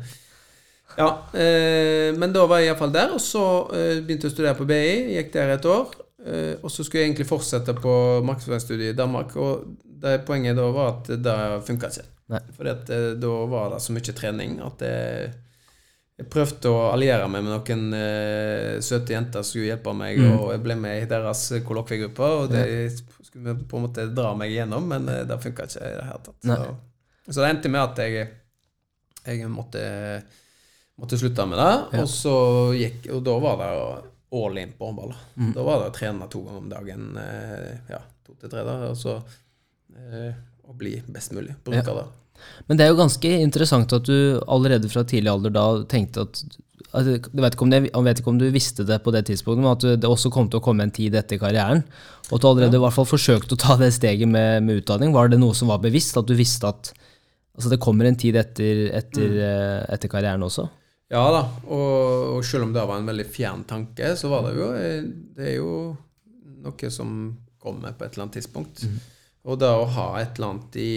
ja. ja eh, men da var jeg iallfall der, og så eh, begynte jeg å studere på BI. Gikk der et år. Eh, og så skulle jeg egentlig fortsette på markedsføringsstudiet i Danmark, og det poenget da var at det funka ikke. At eh, da var det så mye trening at jeg, jeg prøvde å alliere meg med noen uh, søte jenter som skulle hjelpe meg, Mm. og jeg ble med i deres kollokviegruppe, og det skulle på en måte dra meg igjennom, men uh, det funka ikke i det hele tatt. Så, så det endte med at jeg, jeg måtte, måtte slutte med det, Ja. og så gikk Og da var det all in på håndball. Mm. Da var det å trene to ganger om dagen, uh, ja, to til tre da, og så å bli best mulig. Bruke det. Men det er jo ganske interessant at du allerede fra tidlig alder da tenkte at jeg vet ikke om, det, vet ikke om du visste det på det tidspunktet, men at det også kom til å komme en tid etter karrieren. Og at du allerede i hvert fall forsøkte å ta det steget med, med utdanning. Var det noe som var bevisst? At du visste at altså det kommer en tid etter, etter, eh, etter karrieren også? Ja da, og, og selv om det var en veldig fjern tanke, så var det jo eh, Det er jo noe som kommer på et eller annet tidspunkt. Og det å ha et eller annet i,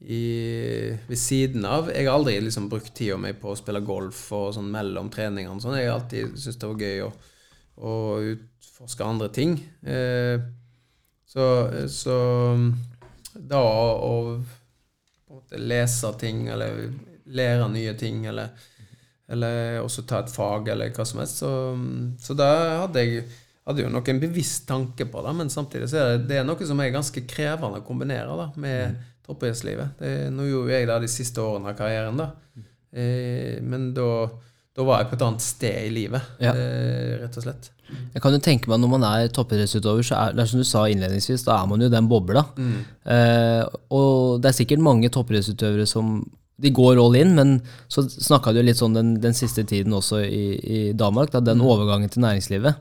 i ved siden av Jeg har aldri liksom brukt tida mi på å spille golf og sånn mellom treningene. Sånn. Jeg har alltid syntes det var gøy å, å utforske andre ting. Eh, så, så da å, lese ting, eller lære nye ting, eller eller også ta et fag, eller hva som helst. Så, så da hadde jeg hadde jo nok en bevisst tanke på det, men samtidig så er det, det er noe som er ganske krevende å kombinere da, med Mm. Toppidrettslivet. Nå gjorde jeg det de siste årene av karrieren, da. Eh, men da, da var jeg på et annet sted i livet, Ja. eh, rett og slett. Jeg kan jo tenke meg Når man er toppidrettsutøver, så er det er som du sa innledningsvis, da er man jo den bobla. Eh, og det er sikkert mange toppidrettsutøvere som de går all in, men så snakka du litt sånn den, den siste tiden også i, i Danmark, da, den overgangen til næringslivet.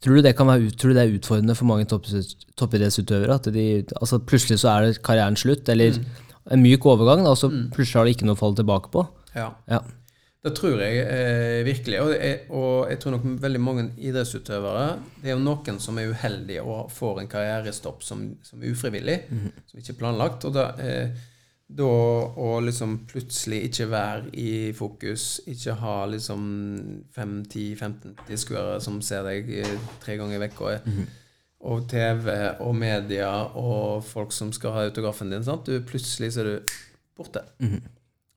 Tror du det kan være tror du det er utfordrende for mange toppidretts- toppidrettsutøvere? At de, altså plutselig så er karrieren slutt, eller en myk overgang, og så plutselig har de ikke noe å falle tilbake på? Ja. Ja. Det tror jeg eh, virkelig. Og jeg, og jeg tror nok veldig mange idrettsutøvere Det er jo noen som er uheldige og får en karrierestopp som, som er ufrivillig, som ikke er planlagt. Og da, eh, da å liksom plutselig ikke være i fokus, ikke ha liksom 5-10-15 diskuere som ser deg eh, tre ganger i uka, og TV og media og folk som skal ha autografen din, sant? Du, plutselig så er du borte.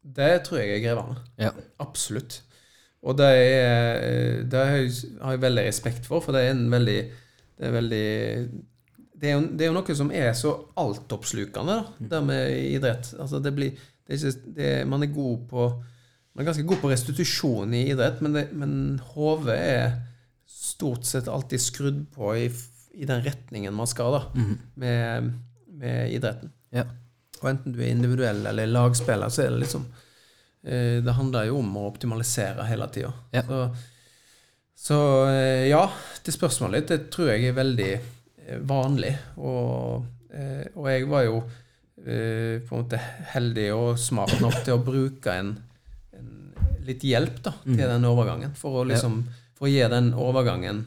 Det tror jeg er grevende. Ja. Absolutt. Og det, er, det har jeg har jeg veldig respekt for, for det er en veldig Det er veldig Det er jo, det er jo noe som er så altoppslukende, da, det med idrett. Altså det blir det er ikke, det Man er god på Man er ganske god på restitusjon i idrett, men, men hodet er stort sett alltid skrudd på i, i den retningen man skal, da. Med, med idretten. Ja. Og enten du er individuell eller lagspiller, så er det liksom eh, Det handler jo om å optimalisere hele tida. Ja. Så, så eh, ja, til spørsmålet ditt, det tror jeg er veldig vanlig. Og, eh, og jeg var jo eh, på en måte heldig og smart nok til å bruke en, en litt hjelp da, til den overgangen. For å liksom For å gi den overgangen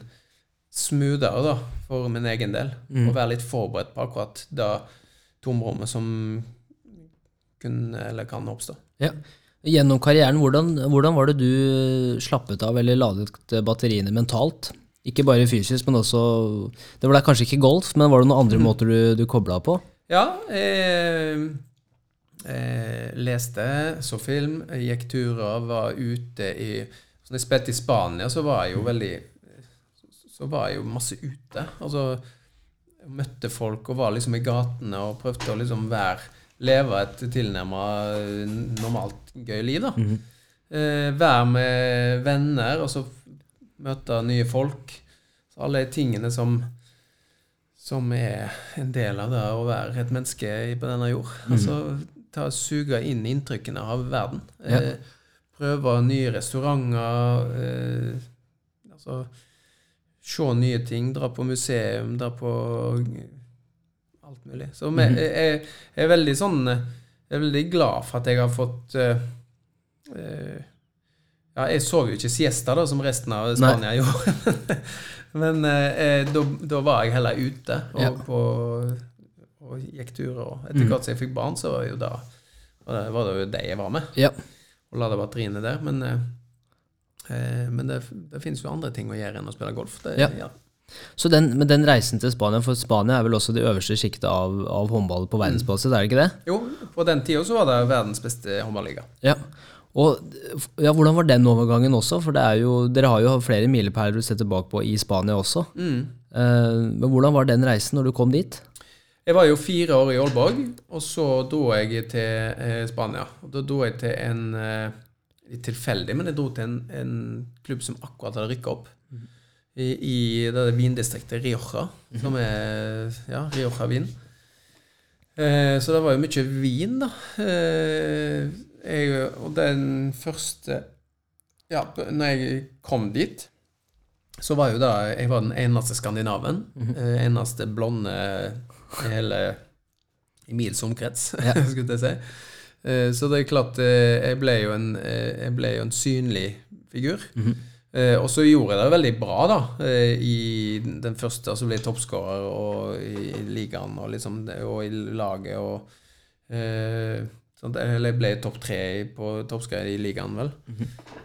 smoothere da, for min egen del. Og være litt forberedt på akkurat det tomrommet som kunne eller kan oppstå. Ja. Gjennom karrieren, hvordan, hvordan var det du slappet av eller ladet batteriene mentalt? Ikke bare fysisk, men også Det var kanskje ikke golf, men var det noen andre måter du, du kobla på? Ja, jeg, eh, leste, så film, gikk turer, var ute i Så når jeg spilte i Spania, så var jeg jo veldig Så var jeg jo masse ute. Altså møtte folk og var liksom i gatene og prøvde å liksom være Leve et tilnærma normalt gøy liv, da. eh, være med venner, og så møte nye folk. Så alle de tingene som som er en del av det å være et menneske på denne jord. Altså ta Suge inn inntrykkene av verden. Ja. Eh, prøve nye restauranter. Eh, altså se nye ting. Dra på museum, dra på alt mulig. Så vi- jeg, jeg er veldig sånn eh, Jeg er veldig glad for at jeg har fått eh, ja, jeg så jo ikke siesta da, som resten av Spania gjorde. (laughs) Men eh, da, da var jeg heller ute og, Ja. på, og gikk turer. Etter hvert som jeg fikk barn, så var jo da det, var det jo det jeg var med. Ja. Og lada batteriene der. Men, eh, eh, men det, det finnes jo andre ting å gjøre enn å spille golf. Det, Ja. ja. Så den, men den reisen til Spania, for Spania er vel også det øverste sjiktet av, av håndball på verdensbasis, er det ikke det? Jo, på den tida så var det verdens beste håndballiga. Ja. Og ja, hvordan var den overgangen også? For det jo, dere har jo flere milepæler å se tilbake på i Spania også. Mm. Eh, men hvordan var den reisen når du kom dit? Jeg var jo fire år i Aalborg, og så dro jeg til eh, Spania. Og da dro jeg til en eh, Litt tilfeldig, men jeg dro til en, en klubb som akkurat hadde rykka opp. I, i det vindistriktet Rioja, som er ja, Rioja-vin. Eh, så det var jo mye vin, da. Eh, jeg, og den første Ja, når jeg kom dit, så var jo da Jeg var den eneste skandinaven. eh, eneste blonde i hele i mils omkrets, (laughs) skulle jeg si. Eh, Så det er klart, eh, jeg ble jo en, ble jo en synlig figur. Eh, Og så gjorde jeg det veldig bra, da. I den første, altså ble jeg toppskårer og i ligaen og liksom og i laget og Eller ble topp tre på toppskårer i ligaen, vel.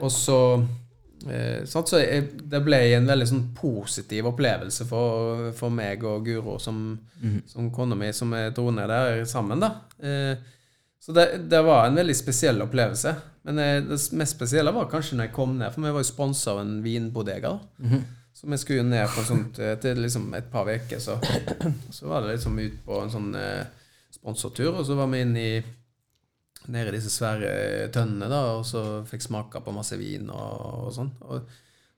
Og så Eh, så jeg, det ble en veldig sånn positiv opplevelse for, for meg og Guro som, som kona mi, som dro ned der sammen. da. Eh, så det, det var en veldig spesiell opplevelse. Men eh, det mest spesielle var kanskje når jeg kom ned, for vi var jo sponsa av en vinbodega. da. Så vi skulle jo ned på sånt etter liksom et par uker, så, så var det liksom ut på en sånn eh, sponsortur, og så var vi inn i nede i disse svære tønnene, da, og så fikk smake på masse vin og, og sånn. Og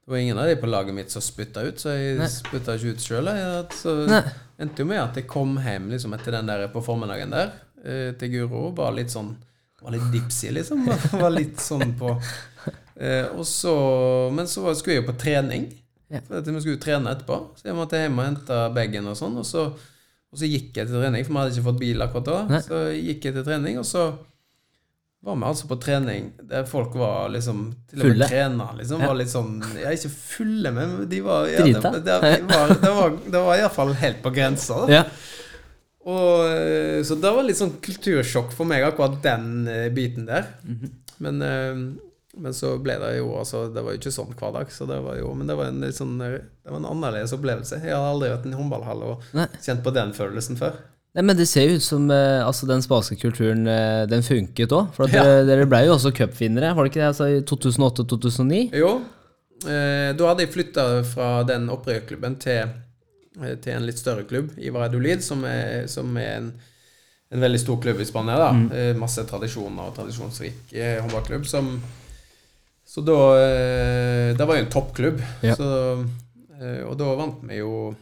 det var ingen av de på laget mitt som spytta ut, så jeg Nei. spytta ikke ut sjøl. Så Nei. endte jo med at jeg kom hjem liksom etter den der på formiddagen der eh, til Guro. Var litt sånn Var litt dipsy, liksom. (laughs) Var litt sånn på eh, Og så Men så skulle jeg jo på trening. Ja. For at vi skulle jo trene etterpå. Så jeg måtte hjem og hente bagen og sånn. Og så, og så gikk jeg til trening, for vi hadde ikke fått bil akkurat da. Nei. Så gikk jeg til trening, og så var vi altså på trening der folk var liksom Til og med trener liksom, var litt sånn Ja, ikke fulle, men de var ja, Drita. Det, det, det var, det var, det var iallfall helt på grensa. Da. Ja. Og, eh, så det var litt sånn kultursjokk for meg, akkurat den eh, biten der. Mhm. Men, eh, men så ble det jo altså Det var jo ikke sånn hver dag, så det var jo, men det var en litt sånn Det var en annerledes opplevelse. Jeg har aldri vært i en håndballhall og Nei. kjent på den følelsen før. Nei, men det ser jo ut som eh, altså, den spanske kulturen eh, den funket òg. For at dere, dere ble jo også cupvinnere, var det ikke det? Altså, I 2008-2009? Jo, eh, da hadde jeg flytta fra den opprykkerklubben til, eh, til en litt større klubb, Ivar Valladolid, som er, som er en, en veldig stor klubb i Spania. da eh, Masse tradisjoner og tradisjonsrik eh, håndballklubb. Som, så da eh, Det var jo en toppklubb. Ja. Så, eh, og da vant vi jo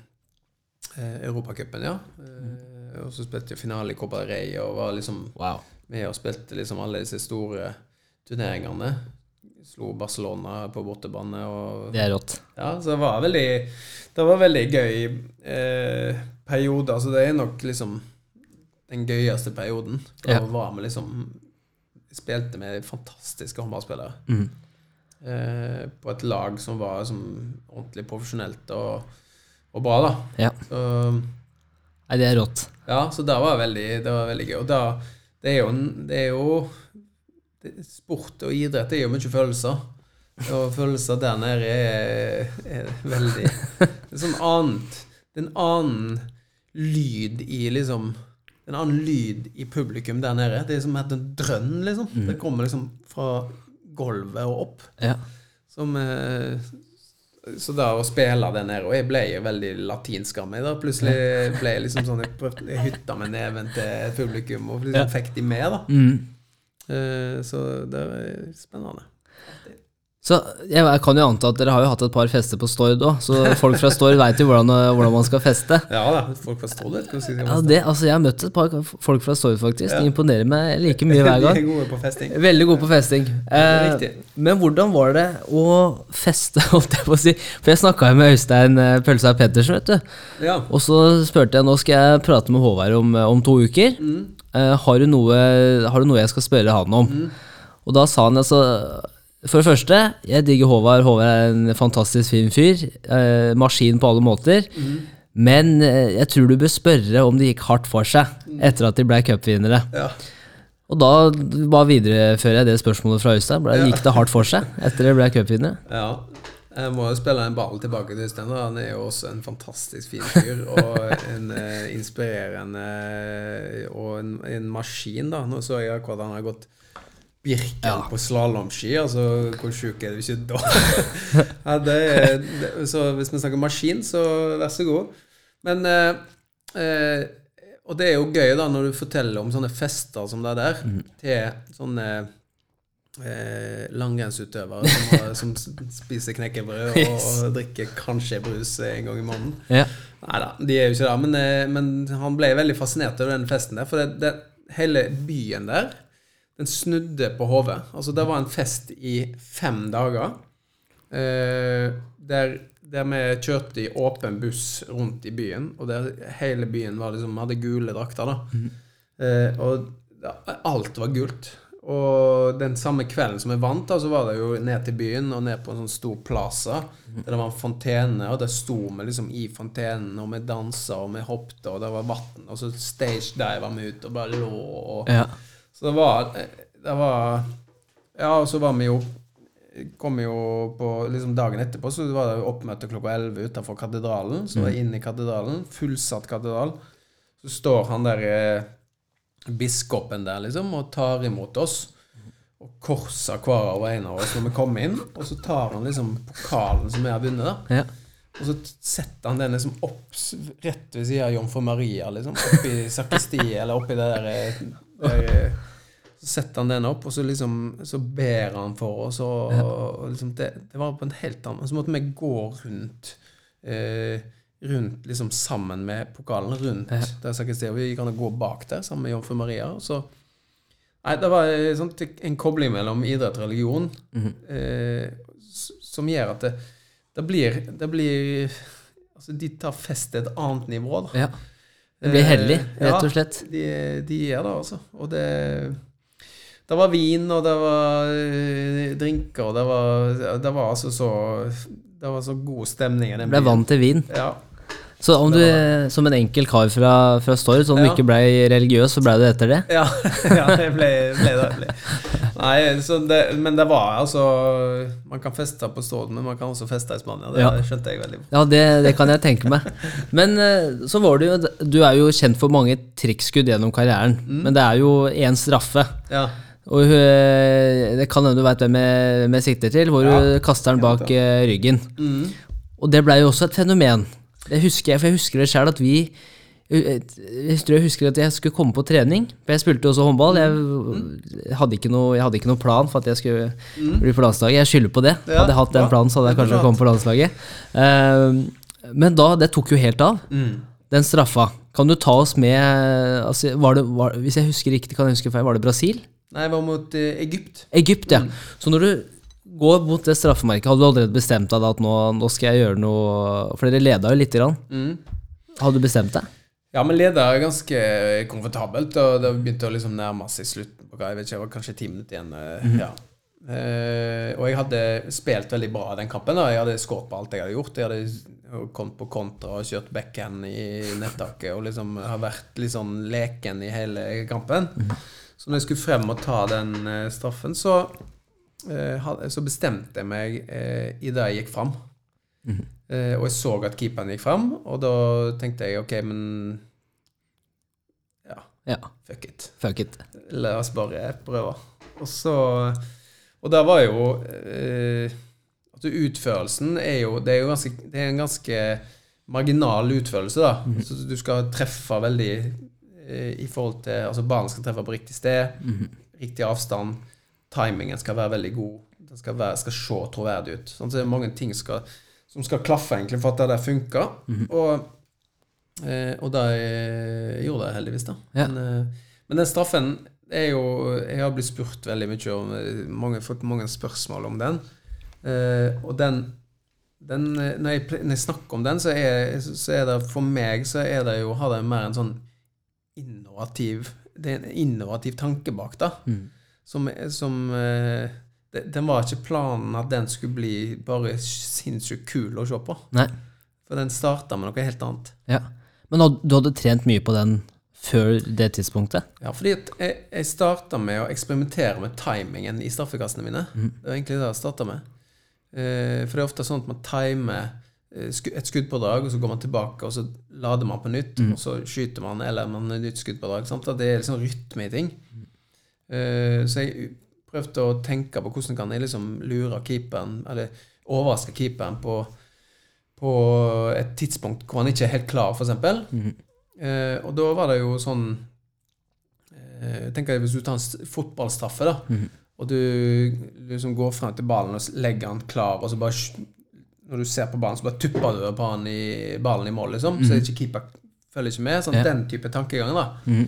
eh, Europacupen, ja. Eh, og så spilte jeg finale i Copa del Rey og var liksom Wow. med og spilte liksom alle disse store turneringene. Slo Barcelona på bortebane og Det er rått. Ja, så det var veldig Det var veldig gøy eh, periode. Altså det er nok liksom den gøyeste perioden. Da Ja. var vi liksom Spilte med fantastiske håndballspillere. Mm. Eh, på et lag som var som ordentlig profesjonelt og, og bra, da. Ja. Så Nei, det er rått. ja, så det var veldig, det var veldig gøy. Og da, det er jo, det er jo det, Sport og idrett er jo mye følelser. Og følelser der nede er, er veldig Det er sånn annet Det er en annen lyd i liksom En annen lyd i publikum der nede. Det er som et en drønn, liksom. Det kommer liksom fra gulvet og opp. Ja. Som eh, Så da å spille det nede Og jeg ble jo veldig latinsk av meg. da Plutselig ble jeg liksom sånn Jeg prøvde jeg hytta med neven til publikum og liksom fikk de med. da Mm. Eh, Så det var spennende. Så jeg, jeg kan jo anta at dere har jo hatt et par fester på Stord òg, så folk fra Stord veit jo hvordan, hvordan man skal feste. Ja da, folk fra. Hva skal jeg? Ja, det, altså Jeg har møtt et par folk fra Stord, faktisk. De imponerer meg like mye hver (laughs) De gang. er gode på festing. Veldig gode på festing. Eh, men hvordan var det å feste, (laughs) holdt jeg på å si? For jeg snakka jo med Øystein eh, Pølsa Pettersen, vet du. Ja. Og så spurte jeg nå skal jeg prate med Håvard om, om to uker. Eh, har, du noe, har du noe jeg skal spørre han om? Og da sa han altså For det første, jeg digger Håvard. Håvard er en fantastisk fin fyr. Eh, maskin på alle måter. Men eh, jeg tror du bør spørre om det gikk hardt for seg etter at de ble cupvinnere. Ja. Og da bare viderefører jeg det spørsmålet fra Øystein. Ble- Gikk det hardt for seg etter de ble cupvinnere? ja. Jeg må jo spille en ball tilbake til Øystein. Han er jo også en fantastisk fin fyr. Og en eh, inspirerende Og en, en maskin, da. Nå så jeg akkurat han har gått Birken på slalåmski. Altså, hvor sjuk er du ikke da? (laughs) ja, det er, det, så hvis vi snakker maskin, så vær så god. Men eh, eh, Og det er jo gøy, da, når du forteller om sånne fester som det der, til sånne eh, langrennsutøvere som, som spiser knekkebrød og, og drikker kanskje brus en gang i måneden. Ja. Nei da, de er jo ikke det. Men, eh, men han ble veldig fascinert over den festen der. For det, det, hele byen der, den snudde på hodet. Altså, det var en fest i fem dager. Eh, der, der vi kjørte i åpen buss rundt i byen, og der hele byen var liksom, hadde gule drakter. da. Eh, og ja, alt var gult. Og den samme kvelden som jeg vant, da, så var det jo ned til byen og ned på en sånn stor plaza. Der det var en fontene, og der sto vi liksom i fontenen, og vi dansa og vi hoppet, og det var vann. Og så stage diva vi ut og bare lå og Ja. Så det var Det var Ja, og så var vi jo Kom jo på liksom dagen etterpå, så var det jo oppmøte klokka 11 utenfor katedralen. Så var jeg inn i katedralen, fullsatt katedral. Så står han der eh, biskopen der, liksom, og tar imot oss. Og korser hver og en av oss når vi kommer inn. Og så tar han liksom pokalen som vi har vunnet, da. Ja. Og så setter han den liksom opp rett ved siden av Jomfru Maria, liksom. Oppi sakristiet, eller oppi det der, der eh, Så setter han den opp, og så liksom Så ber han for oss, og, og liksom det, det var på en helt annen Så måtte vi gå rundt eh, Rundt liksom sammen med pokalen, rundt der sakristiet. Vi kan gå bak der sammen med Jomfru Maria. Og så Nei, det var eh, sånn, en kobling mellom idrett og religion eh, som gjør at det, det blir Det blir Altså, de tar fest til et annet nivå, da. ja. Det blir hellig, Eh, rett og ja, slett. De, de er det, altså. Og det Det var vin, og det var eh, drinker, og det var Det var altså så Det var så god stemning Det Ble vant til vin. Ja. Så om du, som en enkel kar fra, fra Stord, som Ja. ikke ble religiøs, så ble du etter det? Ja, (laughs) ja jeg ble, ble det. Ble. Nei, så det, men det var altså Man kan feste på Stord, men man kan også feste i Spania. Det Ja. skjønte jeg veldig godt. Ja, det, det kan jeg tenke meg. Men eh, så var du jo Du er jo kjent for mange trikkskudd gjennom karrieren, Mm. men det er jo én straffe. Ja. Og eh, det kan hende du veit hvem jeg jeg sikter til, hvor du kaster den bak eh, ryggen. Mm. Og det blei jo også et fenomen. Det husker jeg, for jeg husker det sjøl at vi jeg tror jeg husker at jeg skulle komme på trening. For jeg spilte også håndball. Jeg hadde ikke noe, jeg hadde ikke noe plan for at jeg skulle bli på landslaget. Jeg skylder på det. Mm. Hadde jeg hatt den planen, så hadde jeg kanskje kommet på landslaget. Eh, men da, det tok jo helt av. Mm. Den straffa. Kan du ta oss med altså, var det, var, Hvis jeg husker riktig, kan jeg huske feil, var det Brasil? Nei, jeg var mot eh, Egypt. Egypt, ja. Så når du går mot det straffemerket, hadde du allerede bestemt deg da at nå, nå skal jeg gjøre noe For dere leda jo lite grann. Hadde du bestemt deg? Ja, men leder er ganske komfortabelt, og det begynte å liksom nærme seg slutten på jeg vet ikke, det var kanskje ti minutter igjen. Mm. ja. Uh, og jeg hadde spilt veldig bra den kampen. da Jeg hadde skåret på alt jeg hadde gjort. Jeg hadde kommet på kontra og kjørt backhand i nettaket og liksom har vært litt sånn leken i hele kampen. Så når jeg skulle frem og ta den eh, straffen, så, så bestemte jeg meg eh, i det jeg gikk fram. Eh, og jeg så at keeperen gikk fram, og da tenkte jeg ok, men Ja, Ja. fuck it. Fuck it. La oss bare prøve. Og så Og der var jo eh, at Utførelsen er jo Det er jo ganske Det er en ganske marginal utførelse, da. Så du skal treffe veldig eh, i forhold til Altså ballen skal treffe på riktig sted, riktig avstand. Timingen skal være veldig god. Den skal, være, skal se troverdig ut. Sånn, så det er mange ting skal, som skal klaffe egentlig for at det der funker. Og, eh, og det eh, gjorde jeg heldigvis, da. Ja. Men, eh, men den straffen er jo Jeg har blitt spurt veldig mye om eh, mange, Fått mange spørsmål om den. Eh, og den, den når, jeg, når jeg snakker om den, så er, så er det for meg så er det jo Har det mer en sånn innovativ Det er en innovativ tanke bak, da. Som, som eh, det, Den var ikke planen at den skulle bli bare sinnssykt kul å se på. Nei. For den starta med noe helt annet. Ja. Men du hadde trent mye på den før det tidspunktet? Ja, fordi jeg, jeg starta med å eksperimentere med timingen i straffekassene mine. Det var egentlig det jeg starta med. Eh, for det er ofte sånn at man timer eh, et skuddpådrag, og så går man tilbake, og så lader man på nytt, og så skyter man, eller man har et nytt skuddpådrag. Sant? Det er liksom rytme i ting. Eh, så jeg prøvde å tenke på hvordan kan jeg liksom lure keeperen, eller overraske keeperen på, på et tidspunkt hvor han ikke er helt klar, for eksempel. -hmm. og da var det jo sånn eh, Jeg tenker Hvis du tar en fotballstraffe, da, og du liksom går frem til ballen og legger den klar, og så bare Når du ser på ballen, så bare tupper du på han i, ballen i mål, liksom. Så ikke keeper følger ikke med. Sånn, Ja. Den type tankegang, da. Eh,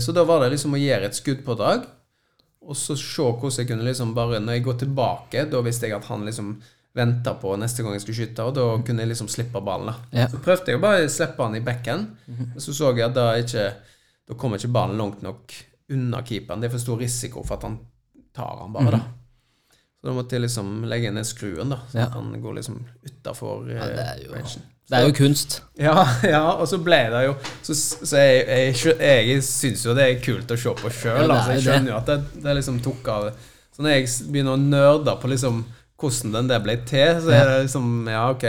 så da var det liksom å gjøre et skuddpådrag, og så se hvordan jeg kunne liksom bare Når jeg går tilbake, da visste jeg at han liksom venta på neste gang jeg skulle skyte, og da kunne jeg liksom slippe ballen. da Ja. Så prøvde jeg å bare slippe han i bekken, men så så jeg at da ikke Da kommer ikke ballen langt nok unna keeperen. Det er for stor risiko for at han tar han bare, da. Så da måtte jeg liksom legge ned skruen, da, så Ja. at han går liksom utafor er jo- rangen. Det er jo kunst. Ja, (laughs) ja, og så ble det jo Så, så jeg, jeg, jeg syns jo det er kult å se på sjøl. Altså, jeg skjønner jo at det, det liksom tok av. Så når jeg begynner å nerde på liksom hvordan den der ble til, så er det liksom Ja, ok,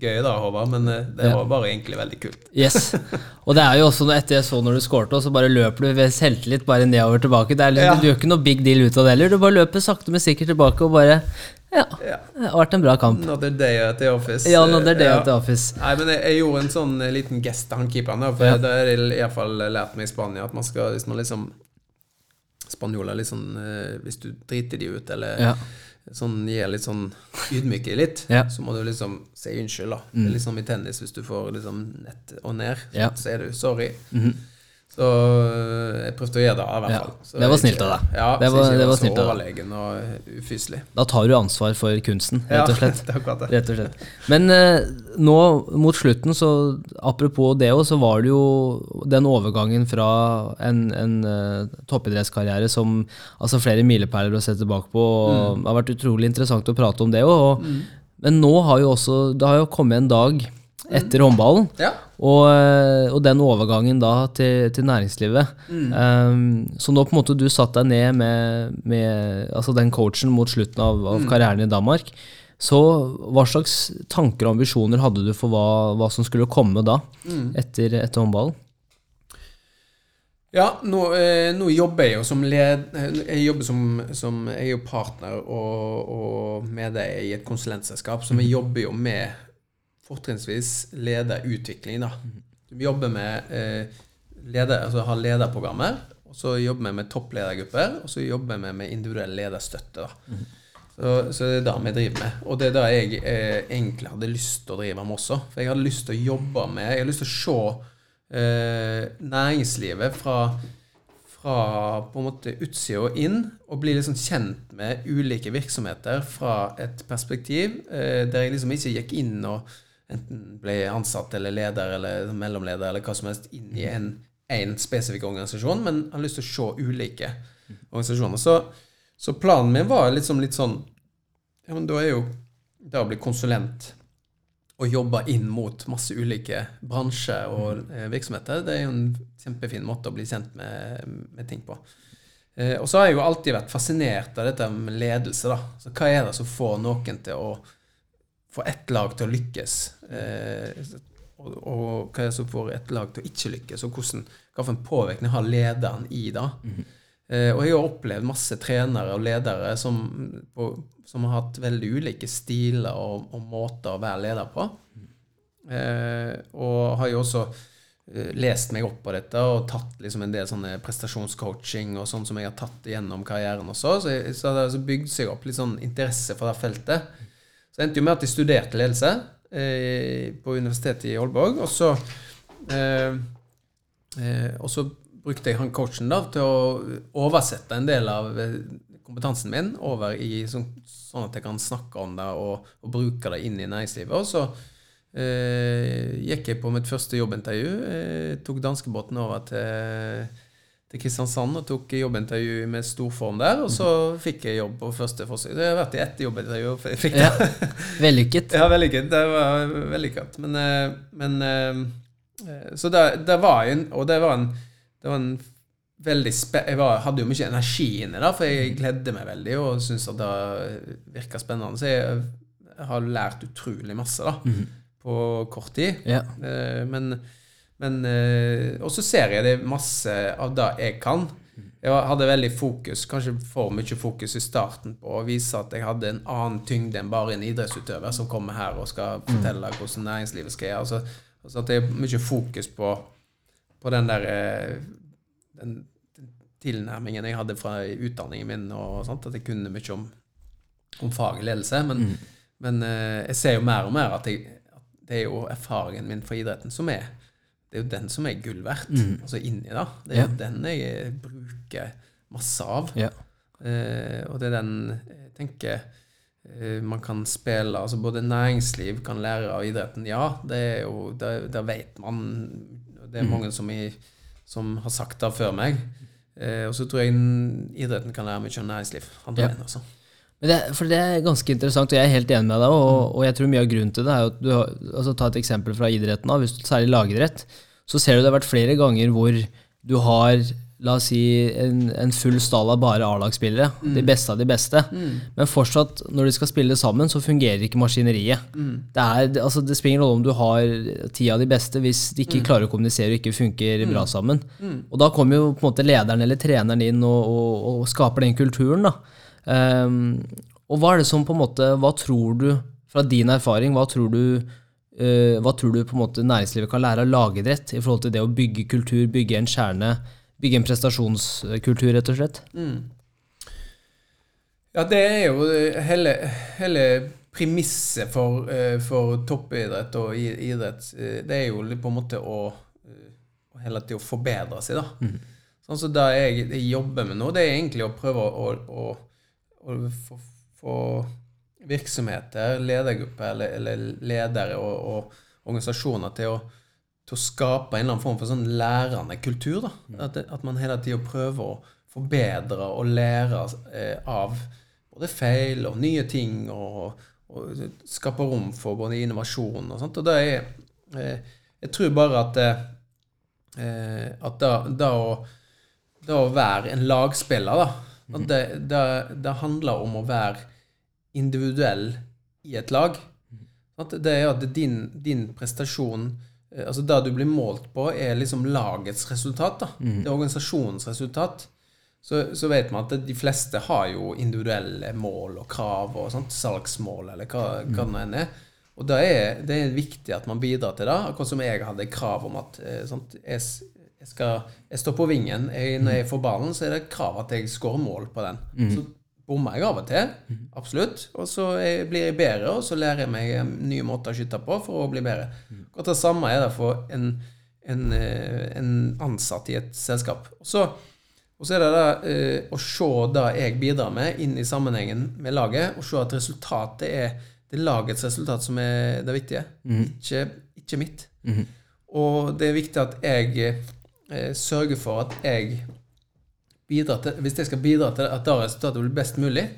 gøy da, Håvard, men eh, det Ja. var bare egentlig veldig kult. Yes. Og det er jo også etter jeg så når du skårte, og så bare løper du ved selvtillit bare nedover tilbake. Det er liksom, Ja. Du gjør ikke noe big deal ut av det heller. Du bare løper sakte, men sikkert tilbake og bare Ja, Ja. det har vært en bra kamp. Another day at the office. Ja, another day Ja. at the office. Nei, men jeg, jeg gjorde en sånn eh, liten gest til han keeperen. For Ja. det har jeg iallfall lært meg i Spania. At man skal, hvis man liksom Spanjoler litt sånn eh, Hvis du driter de ut, eller Ja. sånn gir litt sånn ydmyke litt, så må du liksom si unnskyld, da. Mm. er litt som i tennis, hvis du får liksom nett og ned, Ja. så sier du sorry. Så øh, jeg prøvde å gjøre det, i hvert fall. Ja, Det var snilt av deg. Ja, Det så var- jeg ikke det var så snilt deg. overlegen og ufyselig. Da tar du ansvar for kunsten, rett og (laughs) slett. det akkurat det. Rett og slett. Men eh, nå mot slutten, så apropos det òg, så var det jo den overgangen fra en, en uh, toppidrettskarriere som altså flere milepæler å se tilbake på, og det har vært utrolig interessant å prate om det òg. Men nå har jo også Det har jo kommet en dag etter håndballen. Ja. Og, eh, og den overgangen da til, til næringslivet. Um, så nå på en måte du satt deg ned med, med altså den coachen mot slutten av, av karrieren i Danmark. Så hva slags tanker og ambisjoner hadde du for hva, hva som skulle komme da, etter, etter håndballen? Ja, nå, eh, nå jobber jeg jo som led... Jeg jobber som, som Jeg er jo partner og, og medeier i et konsulentselskap, så vi jobber jo med fortrinnsvis lederutvikling, da. Vi jobber med eh, leder, altså har lederprogrammer, og så jobber vi med toppledergrupper, og så jobber vi med individuell lederstøtte, da. Så, så det er det vi driver med. Og det er det jeg eh, egentlig hadde lyst til å drive med også. For jeg hadde lyst til å jobbe med Jeg hadde lyst til å se eh, næringslivet fra, fra på en måte utsida og inn, og bli liksom kjent med ulike virksomheter fra et perspektiv eh, der jeg liksom ikke gikk inn og enten ble ansatt eller leder eller mellomleder eller hva som helst inn i en, en spesifikk organisasjon, men har lyst til å se ulike organisasjoner. Så, så planen min var liksom litt sånn Ja, men da er jo det å bli konsulent og jobbe inn mot masse ulike bransjer og eh, virksomheter, det er jo en kjempefin måte å bli kjent med, med ting på. Eh, og så har jeg jo alltid vært fascinert av dette med ledelse. da. Så hva er det som får noen til å få ett lag til å lykkes? Eh, og, og hva er det som får et lag til å ikke lykkes? Og hvordan, en påvirkning har lederen i det? Eh, og jeg har opplevd masse trenere og ledere som, på, som har hatt veldig ulike stiler og, og måter å være leder på. Eh, og har jo også eh, lest meg opp på dette og tatt liksom en del sånne prestasjonscoaching og sånn som jeg har tatt gjennom karrieren også. Så, jeg, så det har altså bygd seg opp litt sånn interesse for det feltet. Så det endte jo med at jeg studerte ledelse eh, på Universitetet i Aalborg. Og så, eh, eh, og så brukte jeg han coachen da til å oversette en del av eh, kompetansen min over i sånn, sånn at jeg kan snakke om det og, og bruke det inn i næringslivet. Og så eh, gikk jeg på mitt første jobbintervju. Tok danskebåten over til, til Kristiansand og tok jobbintervju med storform der. Og så fikk jeg jobb på første forsøk. Det har vært i ett jobbintervju fikk det. Ja, (laughs) Vellykket. Ja, vellykket. Det var vellykket. Men, eh, men eh, Så det, det var en Og det var en, det var en veldig spe Jeg var, hadde jo mye energi inni det, for jeg gledde meg veldig og syntes at det virka spennende. Så jeg, har lært utrolig masse da, på kort tid. Ja. Eh, Men, men eh, Og så ser jeg det masse av det jeg kan. Jeg hadde veldig fokus, kanskje for mye fokus i starten på å vise at jeg hadde en annen tyngde enn bare en idrettsutøver som kommer her og skal fortelle hvordan næringslivet skal gjøre. Altså, altså at det er mye fokus på, på den der eh, den, tilnærmingen jeg hadde fra utdanningen min, og sånt, at jeg kunne mye om, om fag ledelse. Men, men eh, jeg ser jo mer og mer at, jeg, at det er jo erfaringen min fra idretten som er det er jo den som er gull verdt. Altså inni da. Det er jo den jeg bruker masse av. Ja. Eh, og det er den jeg tenker eh, man kan spille Altså både næringsliv kan lære av idretten. Ja, det er jo det vet man. Det er mange som, i, som har sagt det før meg. Eh, og så tror jeg idretten kan lære mye om næringsliv. Andre Ja. veien, altså. Men det, for det er ganske interessant, og jeg er helt enig med deg. Og, og jeg tror mye av grunnen til det er at du har, altså Ta et eksempel fra idretten. hvis du Særlig lagidrett. Så ser du det har vært flere ganger hvor du har la oss si, en, en full stall av bare A-lagsspillere. De beste av de beste. Men fortsatt, når de skal spille sammen, så fungerer ikke maskineriet. Det, er, altså, det spiller ingen rolle om du har ti av de beste hvis de ikke klarer å kommunisere og ikke funker bra sammen. Og da kommer jo på en måte lederen eller treneren inn og, og, og skaper den kulturen. da. Ehm, og hva er det som på en måte Hva tror du, fra din erfaring, hva tror du uh, hva tror du på en måte næringslivet kan lære av lagidrett i forhold til det å bygge kultur, bygge en kjerne, bygge en prestasjonskultur, rett og slett? Ja, det er jo hele, hele premisset for, eh, for toppidrett og idrett. eh, Det er jo på en måte å, eh, å hele tiden forbedre seg, da. Sånn som det jeg, jeg jobber med nå, det er egentlig å prøve å, å, for få virksomheter, ledergrupper eller, eller ledere og, og organisasjoner til å, til å skape en eller annen form for sånn lærende kultur. Da. At, at man hele tida prøver å forbedre og lære eh, av både feil og nye ting, og, og skape rom for både innovasjon og sånt. Og det er eh, Jeg tror bare at eh, at da, da, å, da å være en lagspiller, da at det, det, det handler om å være individuell i et lag. Det er at din, din prestasjon eh, Altså det du blir målt på, er liksom lagets resultat. da. Det er organisasjonens resultat. Så, så vet man at de fleste har jo individuelle mål og krav og sånt, salgsmål eller hva, hva det enn er. Og det er det er viktig at man bidrar til det. Akkurat som jeg hadde krav om at sånt, jeg, jeg, skal, jeg står på vingen. Jeg, når jeg får ballen, så er det krav at jeg skårer mål på den. Så bommer jeg av og til, absolutt. Og så blir jeg bedre, og så lærer jeg meg eh, nye måter å skyte på for å bli bedre. Akkurat det samme er det for en, en, eh, en ansatt i et selskap. Og så, og så er det da eh, å se det jeg bidrar med, inn i sammenhengen med laget, og se at resultatet er det er lagets resultat som er det viktige, ikke, ikke mitt. Og det er viktig at jeg eh, sørger for at jeg bidrar til Hvis jeg skal bidra til at det resultatet blir best mulig,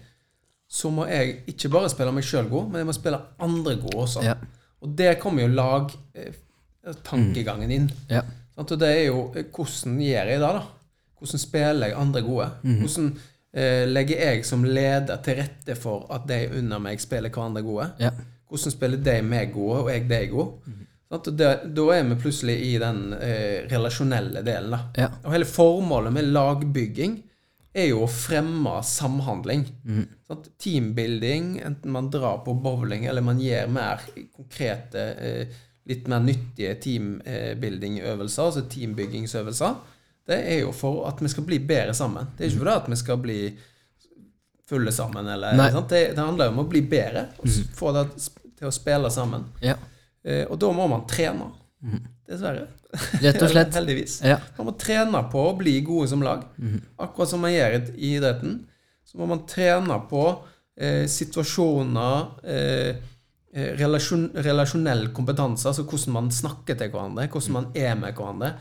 så må jeg ikke bare spille meg sjøl god, men jeg må spille andre gode også. Ja. Og der kommer jo lagtankegangen inn. Ja. Sant? Og det er jo eh, hvordan gjør jeg det, da? Hvordan spiller jeg andre gode? Hvordan eh, legger jeg som leder til rette for at de under meg spiller hverandre gode? Ja. Hvordan spiller de meg gode, og jeg deg god? Sant? Det, da er vi plutselig i den eh, relasjonelle delen. da. Ja. Og hele formålet med lagbygging er jo å fremme samhandling. Sant? Teambuilding, enten man drar på bowling eller man gjør mer konkrete, eh, litt mer nyttige teambuilding-øvelser, altså teambyggingsøvelser, det er jo for at vi skal bli bedre sammen. Det er ikke for det at vi skal bli fulle sammen, eller? Det, det handler jo om å bli bedre, og s- få det til å spille sammen. Ja. Eh, og da må man trene. Dessverre. Rett og (laughs) slett. Heldigvis. Ja. Man må trene på å bli gode som lag. Akkurat som man gjør i idretten. Så må man trene på eh, situasjoner, eh, eh, relasjon, relasjonell kompetanse, altså hvordan man snakker til hverandre, hvordan man er med hverandre.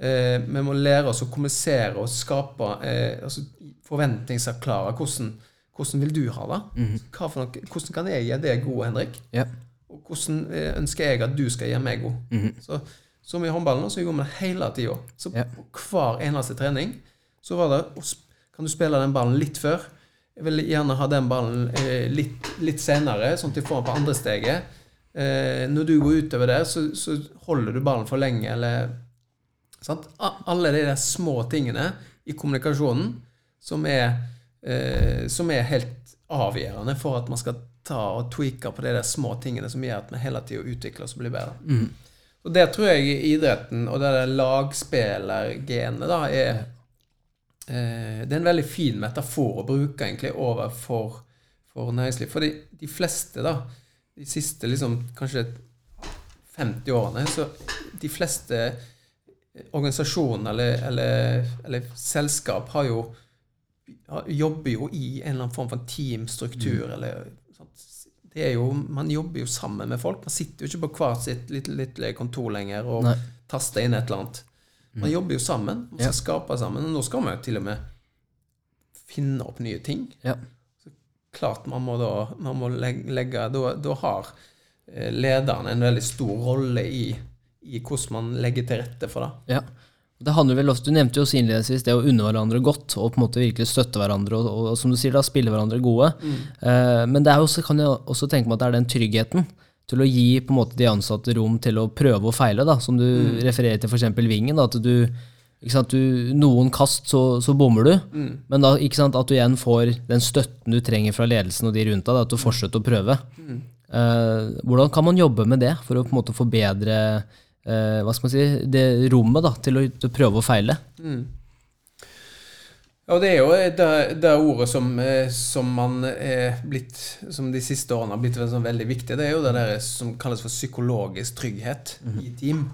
Eh, vi må lære oss å kommunisere og skape eh, altså forventningsavklare Hvordan, hvordan vil du ha det? Hva for noe, hvordan kan jeg gjøre deg gode, Henrik? Ja. Og hvordan eh, ønsker jeg at du skal gjøre meg god? Så som i håndballen, så gjorde vi det hele tida. Så Ja. på hver eneste trening så var det Kan du spille den ballen litt før? Jeg vil gjerne ha den ballen eh, litt, litt senere, sånn at de får den på andre steget. Eh, når du går utover der, så, så holder du ballen for lenge, eller sant? Alle de der små tingene i kommunikasjonen som er, eh, som er helt avgjørende for at man skal ta og tweake på de der små tingene som gjør at vi hele tida utvikler oss og blir bedre. Og det tror jeg idretten, og det der lagspillergenet, da, er eh, Det er en veldig fin metafor å bruke egentlig overfor for næringsliv. For de, de fleste, da, de siste liksom kanskje 50 årene, så de fleste organisasjoner eller, eller, eller selskap har jo jobber jo i en eller annen form for teamstruktur. Eller, sant? Det er jo, man jobber jo sammen med folk. Man sitter jo ikke på hvert sitt lille, lille kontor lenger og Nei. taster inn et eller annet. Man jobber jo sammen. Man skal Ja. skape sammen. Og nå skal man jo til og med finne opp nye ting. Ja. Så Klart man må da man må legge, legge da, da har eh, lederen en veldig stor rolle i, i hvordan man legger til rette for det. Ja. Det handler vel også, Du nevnte jo også innledningsvis det å unne hverandre godt og på en måte virkelig støtte hverandre og, og, som du sier da, spille hverandre gode. Eh, men det er også, kan jeg også tenke meg at det er den tryggheten til å gi på en måte de ansatte rom til å prøve og feile, da, som du refererer til f.eks. Vingen. Da, at du, ikke sant, du, Noen kast, så, så bommer du, men da, ikke sant, at du igjen får den støtten du trenger fra ledelsen og de rundt deg, at du fortsetter å prøve. Uh, hvordan kan man jobbe med det for å på en måte forbedre eh, hva skal man si, det rommet da, til å, til å prøve og feile? Ja, det er jo det, det ordet som, eh, som man er blitt Som de siste årene har blitt sånn veldig viktig. Det er jo det der som kalles for psykologisk trygghet i team.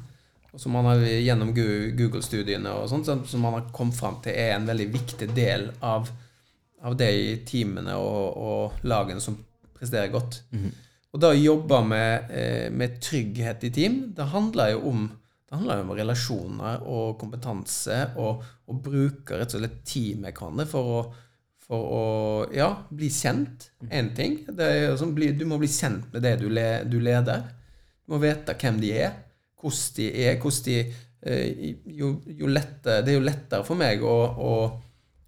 Og som man har gjennom Google-studiene og sånt, som- man har kommet fram til er en veldig viktig del av, av de teamene og, og lagene som presterer godt. Og det å jobbe med, eh, med trygghet i team, det handler jo om det handler jo om relasjoner og kompetanse, og, og bruke rett og slett team med hverandre for å, for å ja, bli kjent. Én ting. Det er jo bli, du må bli kjent med det du, le, du leder. Du må vite hvem de er, hvordan de er. hvordan de eh, jo, jo lettere, Det er jo lettere for meg å, å,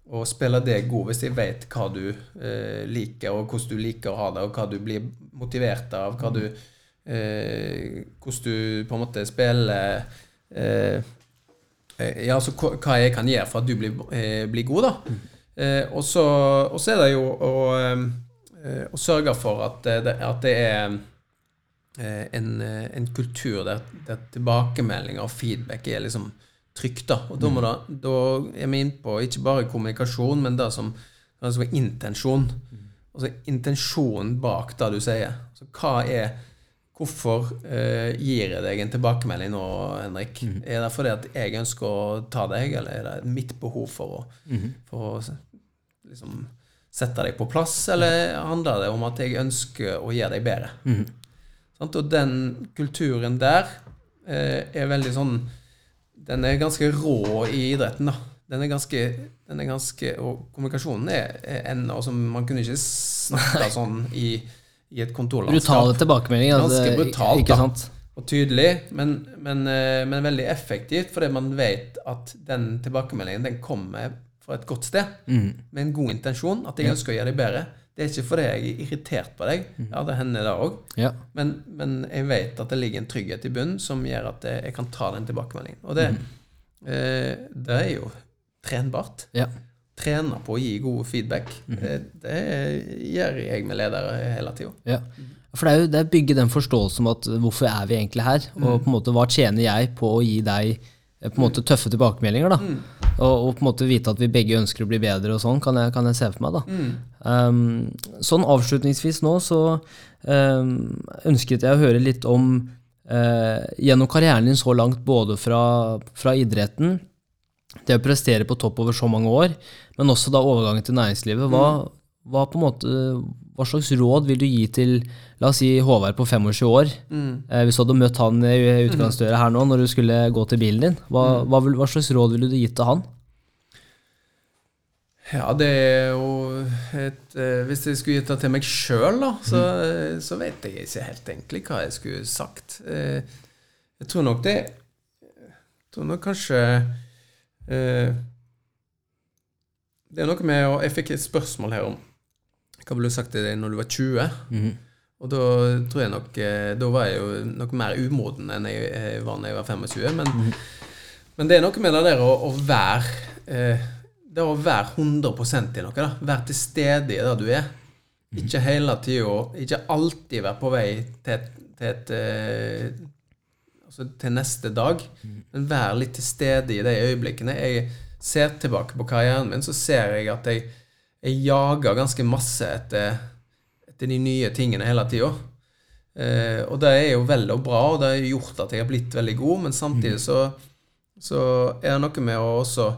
å spille det god hvis jeg vet hva du eh, liker, og hvordan du liker å ha det, og hva du blir motivert av. hva du eh, hvordan du på en måte spiller eh, eh, Ja, altså hva jeg kan gjøre for at du blir, eh, blir god, da. Eh, og, så, og er det jo å, å sørge for at det, at det er en, en kultur der, der tilbakemeldinger og feedback er liksom trygt. da, og da, må det, da er vi inne på ikke bare kommunikasjon, men det som altså intensjon. Altså intensjonen bak det du sier. Altså, hva er Hvorfor eh, gir jeg deg en tilbakemelding nå, Henrik? Er det fordi at jeg ønsker å ta deg, eller er det mitt behov for å, for å liksom, sette deg på plass, eller handler det om at jeg ønsker å gjøre deg bedre? Sant? Og den kulturen der eh, er veldig sånn Den er ganske rå i idretten, da. Den er ganske, den er ganske Og kommunikasjonen er, er ennå som Man kunne ikke snakke sånn i, i et kontorlandskap. Brutale tilbakemeldinger. altså, Ganske brutalt, ikke da. Og tydelig, men, men, eh, men veldig effektivt, fordi man vet at den tilbakemeldingen den kommer fra et godt sted, Mm. med en god intensjon, at jeg ønsker å gjøre deg bedre. Det er ikke fordi jeg er irritert på deg, Mm. ja, det hender det òg, Ja. men, men jeg vet at det ligger en trygghet i bunnen som gjør at jeg kan ta den tilbakemeldingen. Og det, eh, det er jo trenbart. ja. Trene på å gi god feedback. Det, det gjør jeg med ledere hele tida. Ja. For det er jo det er bygge den forståelsen om at hvorfor er vi egentlig her, og på en måte hva tjener jeg på å gi deg på en måte tøffe tilbakemeldinger, da. Og, og på en måte vite at vi begge ønsker å bli bedre og sånn, kan jeg, kan jeg se for meg, da. Um, sånn avslutningsvis nå så um, ønsket jeg å høre litt om uh, gjennom karrieren din så langt, både fra, fra idretten, det å prestere på topp over så mange år, men også da overgangen til næringslivet. Hva, hva, på en måte, hva slags råd vil du gi til la oss si Håvard på 25 år? Eh, hvis du hadde møtt han i utgangsdøra her nå når du skulle gå til bilen din, hva, hva, vil, hva slags råd ville du gitt til han? Ja, det er jo et eh, Hvis jeg skulle gitt det til meg sjøl, da, så, mm. så vet jeg ikke helt egentlig hva jeg skulle sagt. Eh, jeg tror nok det Jeg tror nok kanskje eh, Det er noe med å Jeg fikk et spørsmål her om hva du sagt til deg når du var 20? Og da tror jeg nok eh, Da var jeg jo noe mer umoden enn jeg eh, var da jeg var 25. Men, men det er noe med det der å, å være eh, Det å være 100% i noe. da Være til stede i det du er. Ikke hele tida Ikke alltid være på vei til til, et altså til neste dag, men være litt til stede i de øyeblikkene. Jeg ser tilbake på karrieren min, så ser jeg at jeg, jeg jager ganske masse etter, etter de nye tingene hele tida. Eh, og det er jo vel og bra, og det har gjort at jeg har blitt veldig god, men samtidig så, så er det noe med å også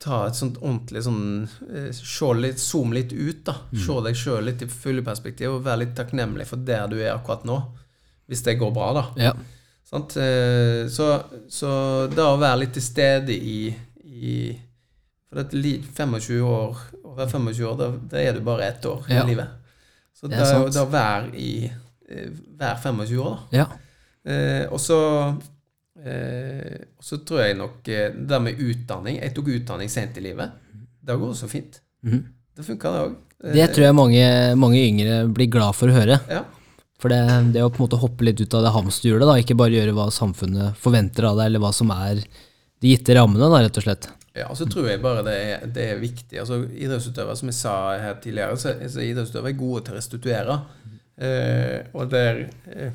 ta et sånt ordentlig sånn eh, se litt, Zoom litt ut, da. Se deg sjøl litt i fulle perspektiv, og være litt takknemlig for der du er akkurat nå. Hvis det går bra, da. Ja. Sant? Eh, Så, så det å være litt til stede i, i For det er 25 år Være 25 år, da, da er du bare ett år Ja. i livet. Så Det er å- da det i hver 25 år, da. Ja. Eh, og så eh, så tror jeg nok eh, det der med utdanning Jeg tok utdanning sent i livet. Det går så fint. Mhm. Det funka, det òg. Det tror jeg mange, mange yngre blir glad for å høre. Ja. For det, det å på en måte hoppe litt ut av det hamsterhjulet, da, ikke bare gjøre hva samfunnet forventer av deg, eller hva som er de gitte rammene, da, rett og slett. Ja, og så tror jeg bare det er, det er viktig. Altså, idrettsutøvere, som jeg sa her tidligere, så, så idrettsutøvere er gode til å restituere. Eh, og der eh,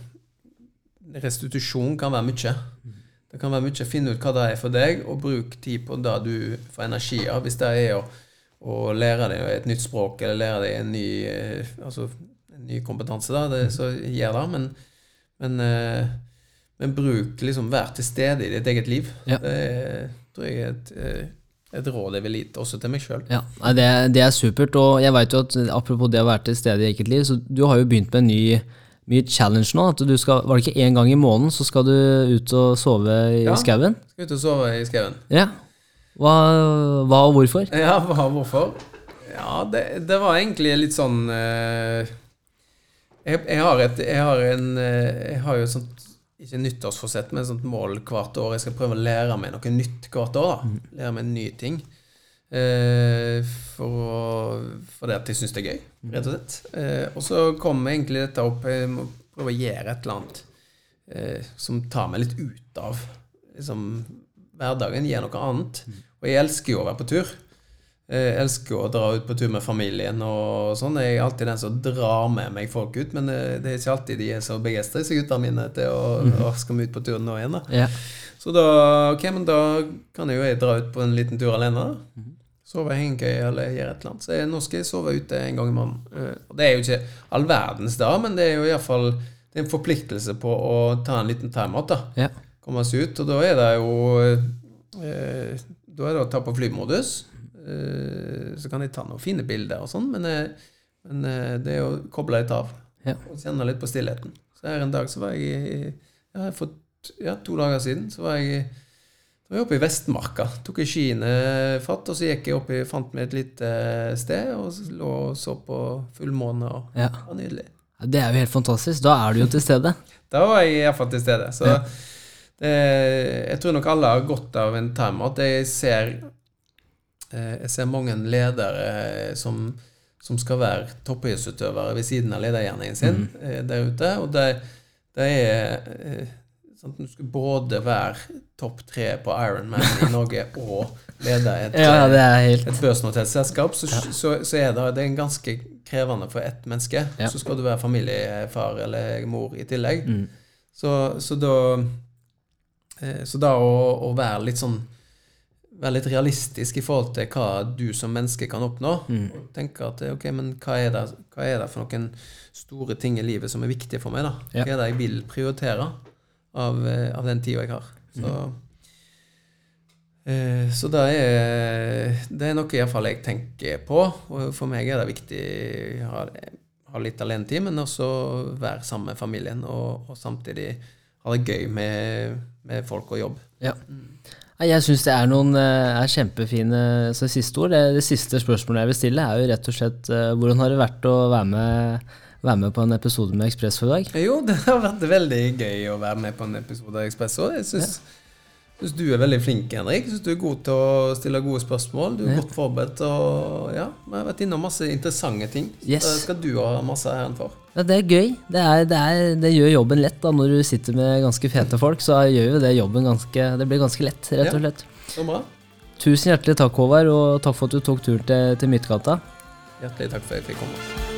Restitusjon kan være mye. Det kan være mye å finne ut hva det er for deg, og bruk tid på det du får energi av. Hvis det er å, å lære deg et nytt språk, eller lære deg en ny, eh, altså, en ny kompetanse, da, det, så gjør det. Men, men, eh, men bruk liksom Vær til stede i ditt eget liv. Ja. Det er, tror jeg er et, eh, et råd jeg vil gi også til meg sjøl. Ja, det, det er supert, og jeg vet jo at apropos det å være til stede i eget liv, så du har jo begynt med en ny, mye challenge nå. at du skal, Var det ikke én gang i måneden så skal du ut og sove i Ja. skauen? Skal ut og sove i skauen. Ja. Hva, hva og hvorfor? Ja, hva, og hvorfor? Ja, det, det var egentlig litt sånn eh, jeg, jeg har et Jeg har en eh, Jeg har jo et sånt ikke nyttårsforsett, men et sånt mål hvert år. Jeg skal prøve å lære meg noe nytt hvert år. da Lære meg nye ting. Eh, for, å- fordi at jeg syns det er gøy, rett og slett. Eh, og så kommer egentlig dette opp. Jeg må prøve å gjøre et eller annet eh, som tar meg litt ut av liksom, hverdagen. Gjør noe annet. Og jeg elsker jo å være på tur. Jeg elsker å dra ut på tur med familien og sånn. Jeg er alltid den som drar med meg folk ut, men eh, det er ikke alltid de er så begeistra, disse gutta mine, til å, å skal vi ut på tur nå igjen, da. Ja. Så da, ok, men da kan jeg jo jeg dra ut på en liten tur alene. da. Sove i hengekøye eller gjøre et eller annet. Så jeg, nå skal jeg sove ute en gang i måneden. Eh, det er jo ikke all verdens da, men det er jo iallfall en forpliktelse på å ta en liten timeout. da. Ja. Komme seg ut. Og da er det jo eh, Da er det å ta på flymodus. Eh, så kan jeg ta noen fine bilder og sånn, men, eh, men eh, det er å koble litt av. Ja. Og kjenne litt på stillheten. Så her en dag så var jeg ja, For ja, to dager siden så var jeg var jeg oppe i Vestmarka. Tok jeg skiene fatt, og så gikk jeg opp i, fant meg et lite sted og så lå og så på fullmåne. og Ja. Det var nydelig. Det er jo helt fantastisk. Da er du jo til stede. (laughs) Da var jeg iallfall til stede. Så det, jeg tror nok alle har godt av en timeout. Jeg ser Jeg ser mange ledere som, som skal være toppidrettsutøvere ved siden av ledergjerningen sin mm. der ute. Og det, det er eh, sånn Du skal både være topp tre på Ironman i (laughs) Norge og lede et, Ja, ja, helt et børsnotert selskap, så, så, så er det, det er ganske krevende for ett menneske. Ja. Så skal du være familiefar eller mor i tillegg. Mm. Så, så da eh, Så da å, å være litt sånn Være litt realistisk i forhold til hva du som menneske kan oppnå. Mm. Og tenke at ok, men hva er, det, hva er det for noen store ting i livet som er viktige for meg? da? Hva er det jeg vil prioritere av, eh, av den tida jeg har? Så, eh, så det er, det er noe iallfall jeg tenker på. Og for meg er det viktig å ha, ha litt alenetid, men også være sammen med familien. Og, og samtidig ha det gøy med, med folk og jobb. Ja. Nei, Jeg syns det er noen eh, er kjempefine så siste ord. Det, det siste spørsmålet jeg vil stille, er jo rett og slett eh, hvordan har det vært å være med, være med på en episode med Ekspress for i dag? Jo, det har vært veldig gøy å være med på en episode av Ekspresso. Jeg syns syns du er veldig flink, Henrik. Syns du er god til å stille gode spørsmål. Du er Ja. godt forberedt. Og ja, vi har vært innom masse interessante ting. Yes. Det skal du ha masse æren for. Ja, det er gøy. Det, er, det, er, det gjør jobben lett da, når du sitter med ganske fete folk. Så gjør jo det jobben ganske Det blir ganske lett, rett og slett. Så bra. Tusen hjertelig takk, Håvard, og takk for at du tok turen til, til Midtgata. Hjertelig takk for at jeg fikk komme.